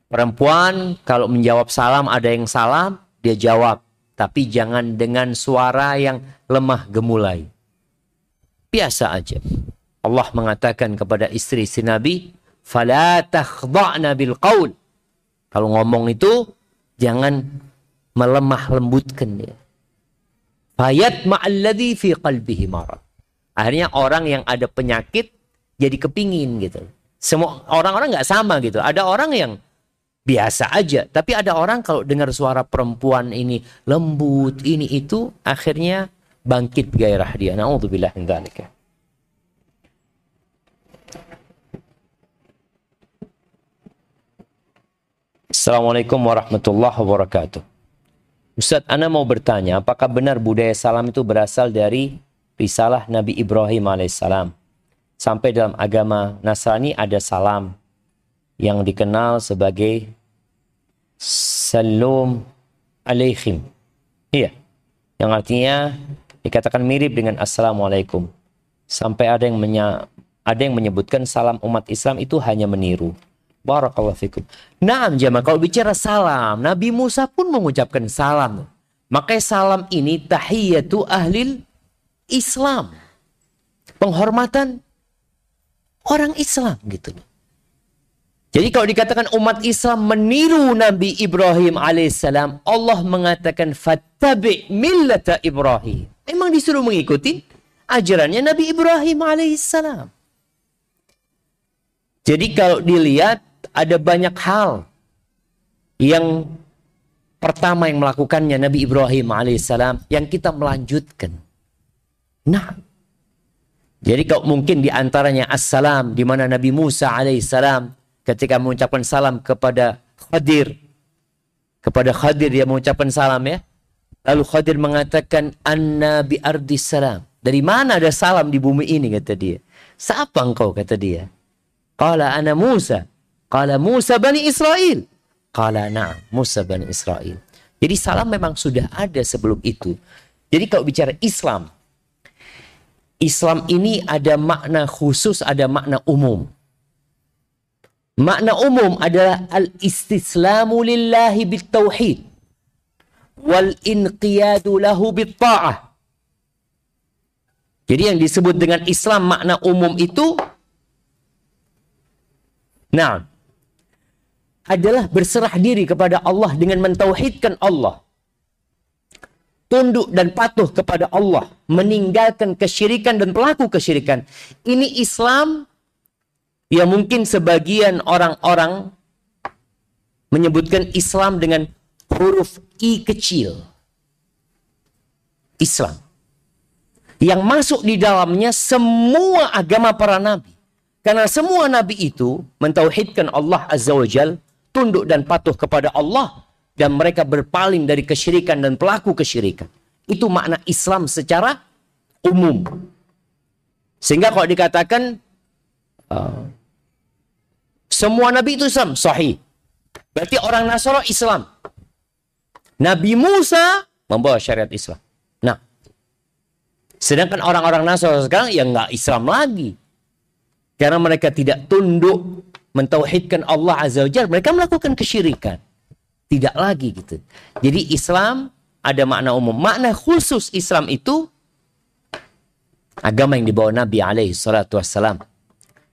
Perempuan kalau menjawab salam ada yang salam, dia jawab. Tapi jangan dengan suara yang lemah gemulai. Biasa aja. Allah mengatakan kepada istri-istri Nabi, "Fala takhdha'na bil qaul." Kalau ngomong itu jangan melemah lembutkan dia. Fayat ma'alladhi fi qalbihi marad. Akhirnya orang yang ada penyakit jadi kepingin gitu. Semua orang-orang nggak sama gitu. Ada orang yang biasa aja, tapi ada orang kalau dengar suara perempuan ini lembut ini itu akhirnya bangkit gairah dia. Nauzubillah min. Assalamualaikum warahmatullahi wabarakatuh. Ustadz, Ana mau bertanya, apakah benar budaya salam itu berasal dari risalah Nabi Ibrahim alaihissalam. Sampai dalam agama Nasrani ada salam yang dikenal sebagai Salam alaihim. Iya. Yang artinya dikatakan mirip dengan Assalamualaikum. Sampai ada yang menya, ada yang menyebutkan salam umat Islam itu hanya meniru. Barakallahu fikum. Nah, jemaah kalau bicara salam, Nabi Musa pun mengucapkan salam. Makanya salam ini tahiyatu ahlil Islam. Penghormatan orang Islam gitu Jadi kalau dikatakan umat Islam meniru Nabi Ibrahim alaihissalam, Allah mengatakan fattabi millata Ibrahim. Memang disuruh mengikuti ajarannya Nabi Ibrahim alaihissalam. Jadi kalau dilihat ada banyak hal yang pertama yang melakukannya Nabi Ibrahim alaihissalam yang kita melanjutkan. Nah, jadi kalau mungkin di antaranya assalam di mana Nabi Musa alaihissalam ketika mengucapkan salam kepada Khadir kepada Khadir dia mengucapkan salam ya. Lalu Khadir mengatakan anna bi ardis salam. Dari mana ada salam di bumi ini kata dia. Siapa engkau kata dia. Qala ana Musa. Qala Musa bani Israel. Qala na'am Musa bani Israel. Jadi salam memang sudah ada sebelum itu. Jadi kalau bicara Islam, Islam ini ada makna khusus, ada makna umum. Makna umum adalah al-istislamu lillahi bitauhid wal inqiyadu lahu bitta'ah. Jadi yang disebut dengan Islam makna umum itu nah adalah berserah diri kepada Allah dengan mentauhidkan Allah. Tunduk dan patuh kepada Allah, meninggalkan kesyirikan dan pelaku kesyirikan. Ini Islam Ya mungkin sebagian orang-orang menyebutkan Islam dengan huruf I kecil. Islam. Yang masuk di dalamnya semua agama para nabi. Karena semua nabi itu mentauhidkan Allah Azza wa Jal, tunduk dan patuh kepada Allah, dan mereka berpaling dari kesyirikan dan pelaku kesyirikan. Itu makna Islam secara umum. Sehingga kalau dikatakan uh, semua nabi itu Islam, sahih. Berarti orang Nasara Islam. Nabi Musa membawa syariat Islam. Nah, sedangkan orang-orang Nasara sekarang yang nggak Islam lagi. Karena mereka tidak tunduk mentauhidkan Allah Azza wa Jalla, mereka melakukan kesyirikan. Tidak lagi gitu. Jadi Islam ada makna umum. Makna khusus Islam itu agama yang dibawa Nabi alaihi salatu wassalam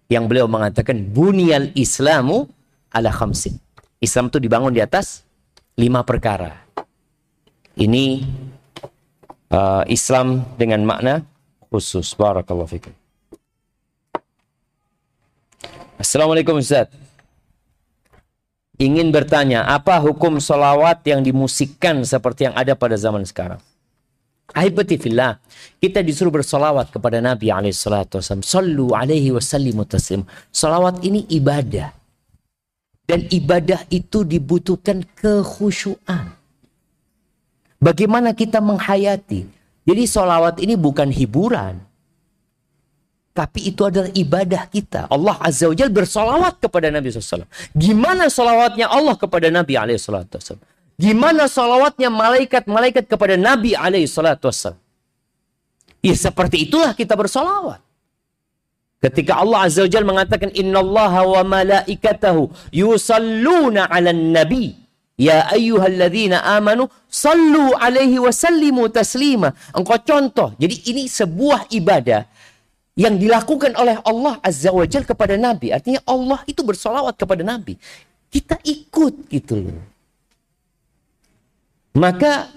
yang beliau mengatakan bunyal islamu ala khamsin. Islam itu dibangun di atas lima perkara. Ini uh, Islam dengan makna khusus. Barakallahu fikum. Assalamualaikum Ustaz. Ingin bertanya, apa hukum solawat yang dimusikkan seperti yang ada pada zaman sekarang? Ahibati fillah, kita disuruh bersolawat kepada Nabi alaihissalatu wassalam. Sallu alaihi wasallimu taslim. Salawat ini ibadah. Dan ibadah itu dibutuhkan kekhusyuan. Bagaimana kita menghayati. Jadi solawat ini bukan hiburan. Tapi itu adalah ibadah kita. Allah Azza wa Jal bersolawat kepada Nabi SAW. Gimana solawatnya Allah kepada Nabi SAW? Gimana salawatnya malaikat-malaikat kepada Nabi wassalam. Ya seperti itulah kita bersolawat. Ketika Allah Azza wa Jalla mengatakan innallaha wa malaikatahu yusalluna 'alan nabi ya ayyuhalladzina amanu sallu alaihi wa sallimu taslima. Engkau contoh. Jadi ini sebuah ibadah yang dilakukan oleh Allah Azza wa Jalla kepada Nabi. Artinya Allah itu bersolawat kepada Nabi. Kita ikut gitu loh. Maka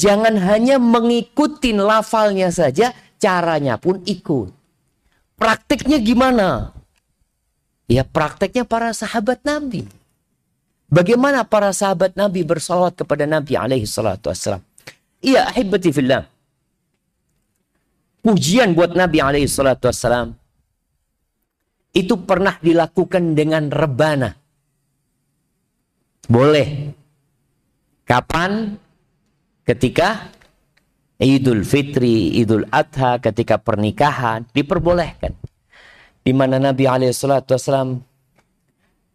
jangan hanya mengikuti lafalnya saja, caranya pun ikut. Prakteknya gimana? Ya prakteknya para sahabat Nabi. Bagaimana para sahabat Nabi bersalawat kepada Nabi alaihi salatu wassalam. Iya ahibati. Pujian buat Nabi alaihi salatu wassalam. Itu pernah dilakukan dengan rebana. Boleh. Kapan? Ketika Idul Fitri, Idul Adha, ketika pernikahan diperbolehkan. Di mana Nabi Alaihissalam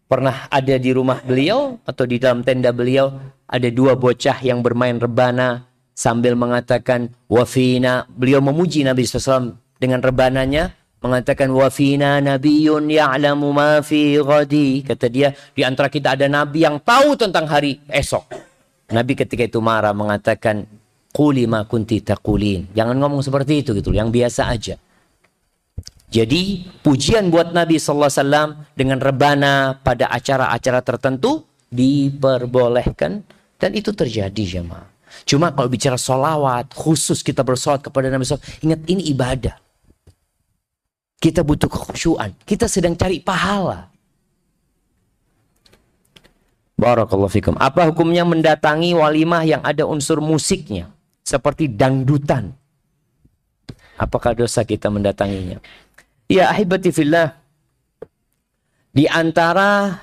pernah ada di rumah beliau atau di dalam tenda beliau ada dua bocah yang bermain rebana sambil mengatakan wafina. Beliau memuji Nabi SAW dengan rebananya mengatakan wafina nabiyun ya'lamu ma fi ghadi. Kata dia di antara kita ada nabi yang tahu tentang hari esok. Nabi ketika itu marah mengatakan Quli ma kunti taqulin. Jangan ngomong seperti itu gitu, yang biasa aja. Jadi pujian buat Nabi sallallahu alaihi wasallam dengan rebana pada acara-acara tertentu diperbolehkan dan itu terjadi jemaah. Cuma kalau bicara solawat, khusus kita bersolawat kepada Nabi SAW, ingat ini ibadah. Kita butuh kekhusyuan. Kita sedang cari pahala. Barakallahu fikum. Apa hukumnya mendatangi walimah yang ada unsur musiknya? Seperti dangdutan. Apakah dosa kita mendatanginya? Ya ahibati fillah. Di antara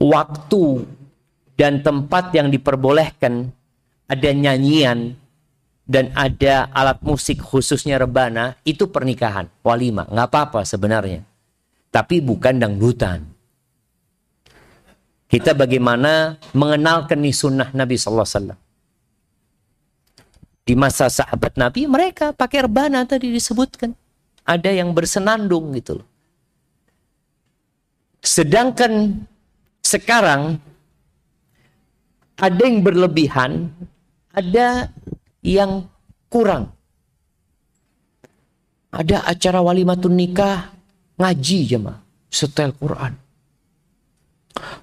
waktu dan tempat yang diperbolehkan ada nyanyian dan ada alat musik khususnya rebana itu pernikahan walimah nggak apa-apa sebenarnya tapi bukan dangdutan kita bagaimana mengenalkan nih sunnah Nabi Sallallahu Alaihi Wasallam. Di masa sahabat Nabi mereka pakai rebana tadi disebutkan. Ada yang bersenandung gitu loh. Sedangkan sekarang ada yang berlebihan, ada yang kurang. Ada acara walimatun nikah ngaji jemaah setel Quran.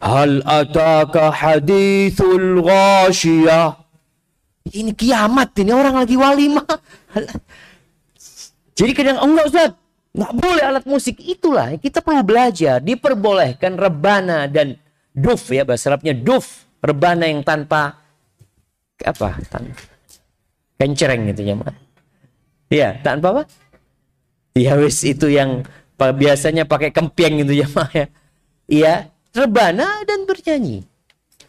Hal ataka hadithul ghasyiyah. Ini kiamat ini orang lagi walimah. Jadi kadang enggak Ustaz, nggak boleh alat musik itulah kita perlu belajar diperbolehkan rebana dan duf ya bahasa Arabnya duf rebana yang tanpa apa tanpa kencereng gitu ya Iya tanpa apa ya wis itu yang biasanya pakai kempieng gitu ya ya iya rebana dan bernyanyi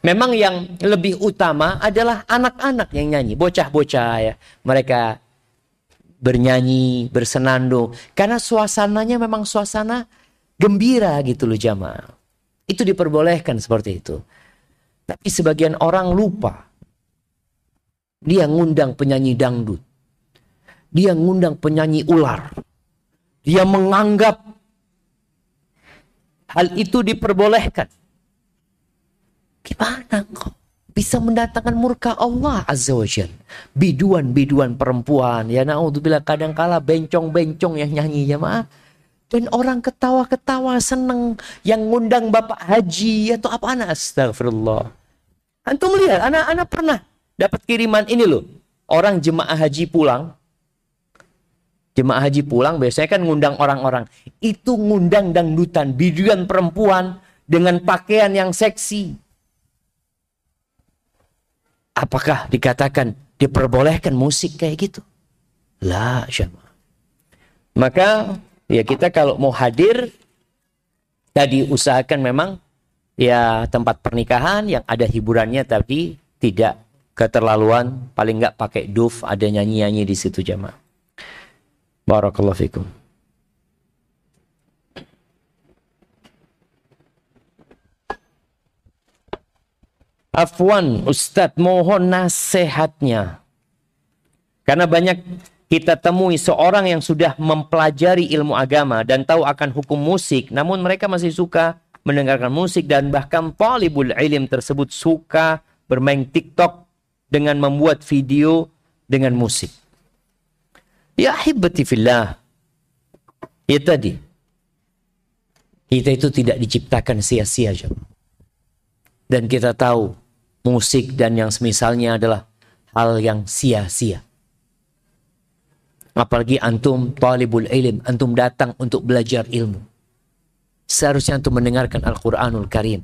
memang yang lebih utama adalah anak-anak yang nyanyi bocah-bocah ya mereka bernyanyi, bersenandung. Karena suasananya memang suasana gembira gitu loh jamaah. Itu diperbolehkan seperti itu. Tapi sebagian orang lupa. Dia ngundang penyanyi dangdut. Dia ngundang penyanyi ular. Dia menganggap hal itu diperbolehkan. Gimana kok? bisa mendatangkan murka Allah Azza wa Jal. Biduan-biduan perempuan. Ya na'udzubillah kadang-kala bencong-bencong yang nyanyi ya maaf. Dan orang ketawa-ketawa seneng. Yang ngundang bapak haji atau apa anak astagfirullah. Antum lihat, anak-anak pernah dapat kiriman ini loh. Orang jemaah haji pulang. Jemaah haji pulang biasanya kan ngundang orang-orang. Itu ngundang dangdutan, biduan perempuan dengan pakaian yang seksi Apakah dikatakan diperbolehkan musik kayak gitu? Lah, syama. Maka ya kita kalau mau hadir tadi usahakan memang ya tempat pernikahan yang ada hiburannya tapi tidak keterlaluan, paling nggak pakai duf, ada nyanyi-nyanyi di situ jamaah. Barakallahu fikum. Afwan, Ustadz mohon nasihatnya. Karena banyak kita temui seorang yang sudah mempelajari ilmu agama dan tahu akan hukum musik, namun mereka masih suka mendengarkan musik dan bahkan polibul ilim tersebut suka bermain TikTok dengan membuat video dengan musik. Ya hibati fillah. Ya tadi. Kita itu tidak diciptakan sia-sia. Dan kita tahu musik dan yang semisalnya adalah hal yang sia-sia. Apalagi antum talibul ilm, antum datang untuk belajar ilmu. Seharusnya antum mendengarkan Al-Quranul Karim.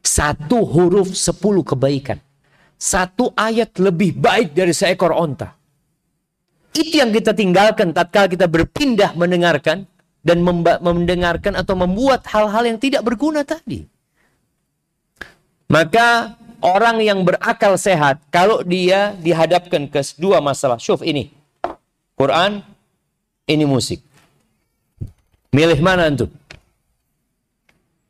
Satu huruf sepuluh kebaikan. Satu ayat lebih baik dari seekor onta. Itu yang kita tinggalkan tatkala kita berpindah mendengarkan dan mendengarkan atau membuat hal-hal yang tidak berguna tadi. Maka orang yang berakal sehat, kalau dia dihadapkan ke dua masalah, syuf ini. Quran, ini musik. Milih mana itu?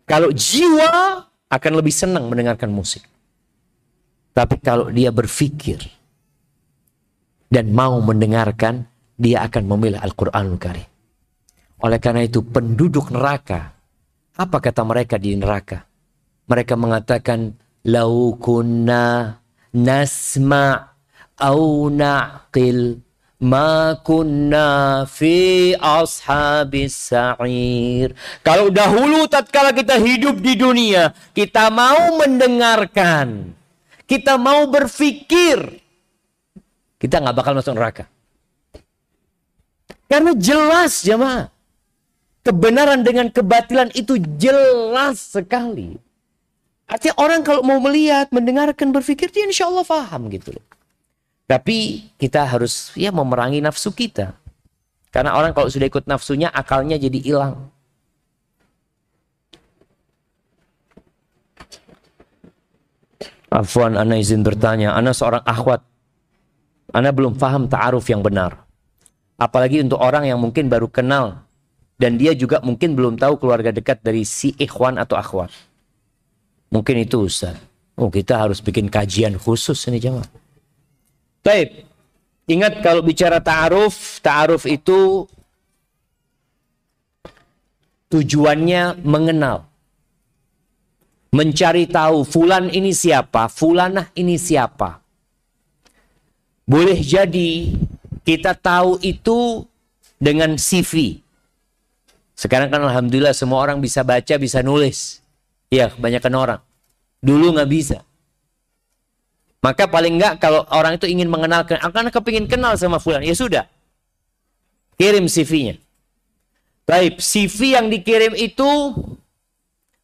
Kalau jiwa akan lebih senang mendengarkan musik. Tapi kalau dia berpikir dan mau mendengarkan, dia akan memilih Al-Quranul Karim. Oleh karena itu penduduk neraka, apa kata mereka di neraka? Mereka mengatakan, Lau kunna nasma' au na'qil ma kunna fi ashabis sa'ir. Kalau dahulu tatkala kita hidup di dunia, kita mau mendengarkan, kita mau berpikir, kita nggak bakal masuk neraka. Karena jelas jemaah. Kebenaran dengan kebatilan itu jelas sekali. Artinya orang kalau mau melihat, mendengarkan, berpikir, dia insya Allah paham gitu loh. Tapi kita harus ya memerangi nafsu kita. Karena orang kalau sudah ikut nafsunya, akalnya jadi hilang. Afwan, Ana izin bertanya. Ana seorang akhwat. Ana belum paham ta'aruf yang benar. Apalagi untuk orang yang mungkin baru kenal. Dan dia juga mungkin belum tahu keluarga dekat dari si ikhwan atau akhwat. Mungkin itu Ustaz. Oh kita harus bikin kajian khusus ini jemaah. Baik. Ingat kalau bicara ta'aruf, ta'aruf itu Tujuannya mengenal. Mencari tahu fulan ini siapa, fulanah ini siapa. Boleh jadi kita tahu itu dengan CV. Sekarang kan alhamdulillah semua orang bisa baca, bisa nulis. Ya, kebanyakan orang. Dulu nggak bisa. Maka paling nggak kalau orang itu ingin mengenal, akan kepingin kenal sama fulan, ya sudah. Kirim CV-nya. Baik, CV yang dikirim itu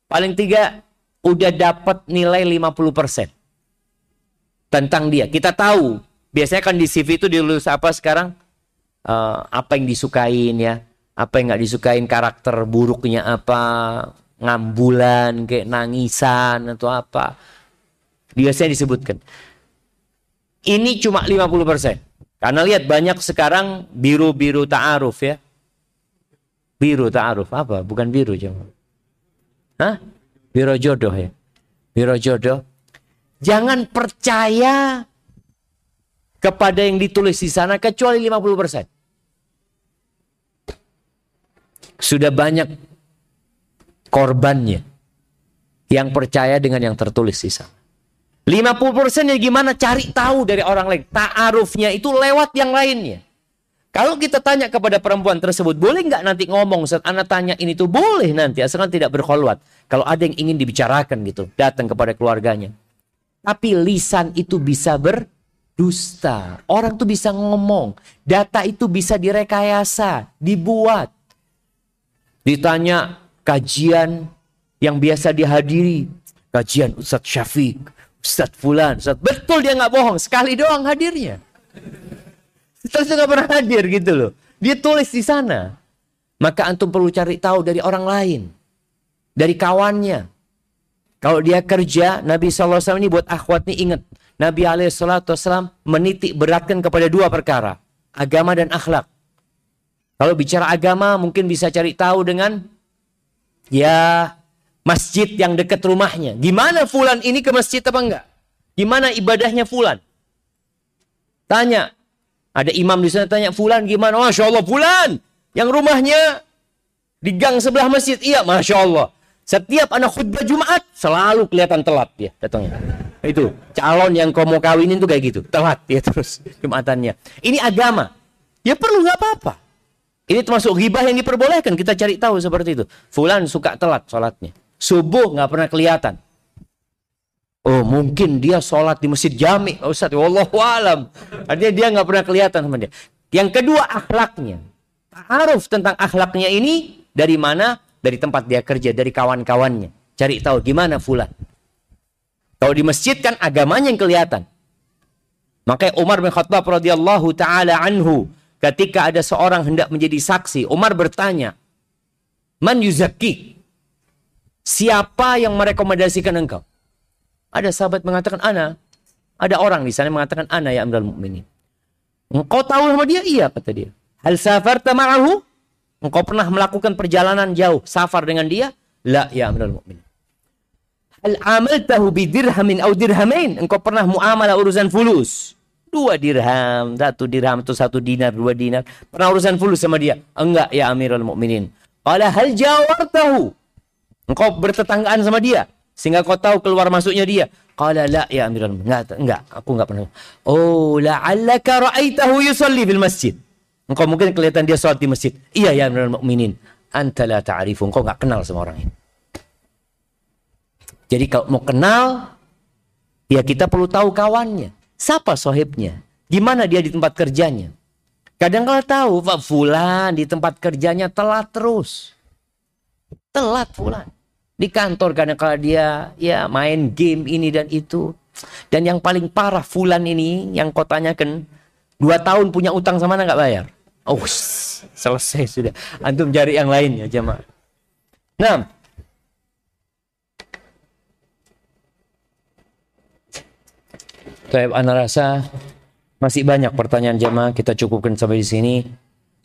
paling tiga udah dapat nilai 50% tentang dia. Kita tahu, biasanya kan di CV itu ditulis apa sekarang? Uh, apa yang disukain ya, apa yang nggak disukain karakter buruknya apa, ngambulan, kayak nangisan atau apa. Biasanya disebutkan. Ini cuma 50%. Karena lihat banyak sekarang biru-biru ta'aruf ya. Biru ta'aruf apa? Bukan biru cuma. Hah? Biro jodoh ya. Biro jodoh. Jangan percaya kepada yang ditulis di sana kecuali 50%. Sudah banyak korbannya yang percaya dengan yang tertulis di sana. 50% ya gimana cari tahu dari orang lain. Ta'arufnya itu lewat yang lainnya. Kalau kita tanya kepada perempuan tersebut, boleh nggak nanti ngomong saat anak tanya ini tuh boleh nanti, asalkan tidak berkholwat. Kalau ada yang ingin dibicarakan gitu, datang kepada keluarganya. Tapi lisan itu bisa berdusta. Orang tuh bisa ngomong. Data itu bisa direkayasa, dibuat. Ditanya kajian yang biasa dihadiri. Kajian Ustadz Syafiq, Ustadz Fulan, Ustadz. Betul dia nggak bohong, sekali doang hadirnya. Terus nggak pernah hadir gitu loh. Dia tulis di sana. Maka antum perlu cari tahu dari orang lain. Dari kawannya. Kalau dia kerja, Nabi SAW ini buat akhwat nih ingat. Nabi SAW menitik beratkan kepada dua perkara. Agama dan akhlak. Kalau bicara agama mungkin bisa cari tahu dengan ya masjid yang dekat rumahnya. Gimana fulan ini ke masjid apa enggak? Gimana ibadahnya fulan? Tanya, ada imam di sana tanya, Fulan gimana? Masya Allah, Fulan. Yang rumahnya di gang sebelah masjid. Iya, Masya Allah. Setiap anak khutbah Jumat, selalu kelihatan telat ya datangnya. Itu, calon yang kau mau kawinin tuh kayak gitu. Telat ya terus Jumatannya. Ini agama. Ya perlu nggak apa-apa. Ini termasuk ghibah yang diperbolehkan. Kita cari tahu seperti itu. Fulan suka telat sholatnya. Subuh nggak pernah kelihatan. Oh mungkin dia sholat di masjid jami. Oh, Ustaz, Wallahu alam. Artinya dia nggak pernah kelihatan sama dia. Yang kedua akhlaknya. Ta'aruf tentang akhlaknya ini dari mana? Dari tempat dia kerja, dari kawan-kawannya. Cari tahu gimana fulan. Kalau di masjid kan agamanya yang kelihatan. Makanya Umar bin Khattab radhiyallahu taala anhu ketika ada seorang hendak menjadi saksi, Umar bertanya, "Man yuzakki?" Siapa yang merekomendasikan engkau? Ada sahabat mengatakan ana. Ada orang di sana mengatakan ana ya Amirul Mukminin. Engkau tahu sama dia? Iya kata dia. Hal safarta ma'ahu? Engkau pernah melakukan perjalanan jauh safar dengan dia? La ya Amirul Mukminin. Hal amaltahu bidirhamin au dirhamain? Engkau pernah muamalah urusan fulus? Dua dirham, satu dirham atau satu dinar, dua dinar. Pernah urusan fulus sama dia? Enggak ya Amirul Mukminin. Qala hal jawartahu? Engkau bertetanggaan sama dia? Sehingga kau tahu keluar masuknya dia. Qala la ya Amirul Enggak, enggak, aku enggak pernah. Oh, la'allaka ra'aitahu yusalli fil masjid. Engkau mungkin kelihatan dia sholat di masjid. Iya ya Amirul Mukminin. Anta la ta'rifu. Engkau enggak kenal sama orang ini. Jadi kalau mau kenal, ya kita perlu tahu kawannya. Siapa sohibnya? Gimana dia di tempat kerjanya? Kadang kalau tahu, Pak Fulan di tempat kerjanya telat terus. Telat Fulan di kantor karena kalau dia ya main game ini dan itu. Dan yang paling parah Fulan ini yang kau tanyakan dua tahun punya utang sama nggak bayar. Oh selesai sudah. Antum cari yang lain ya jemaah. Nah. Taib anak rasa masih banyak pertanyaan jemaah kita cukupkan sampai di sini.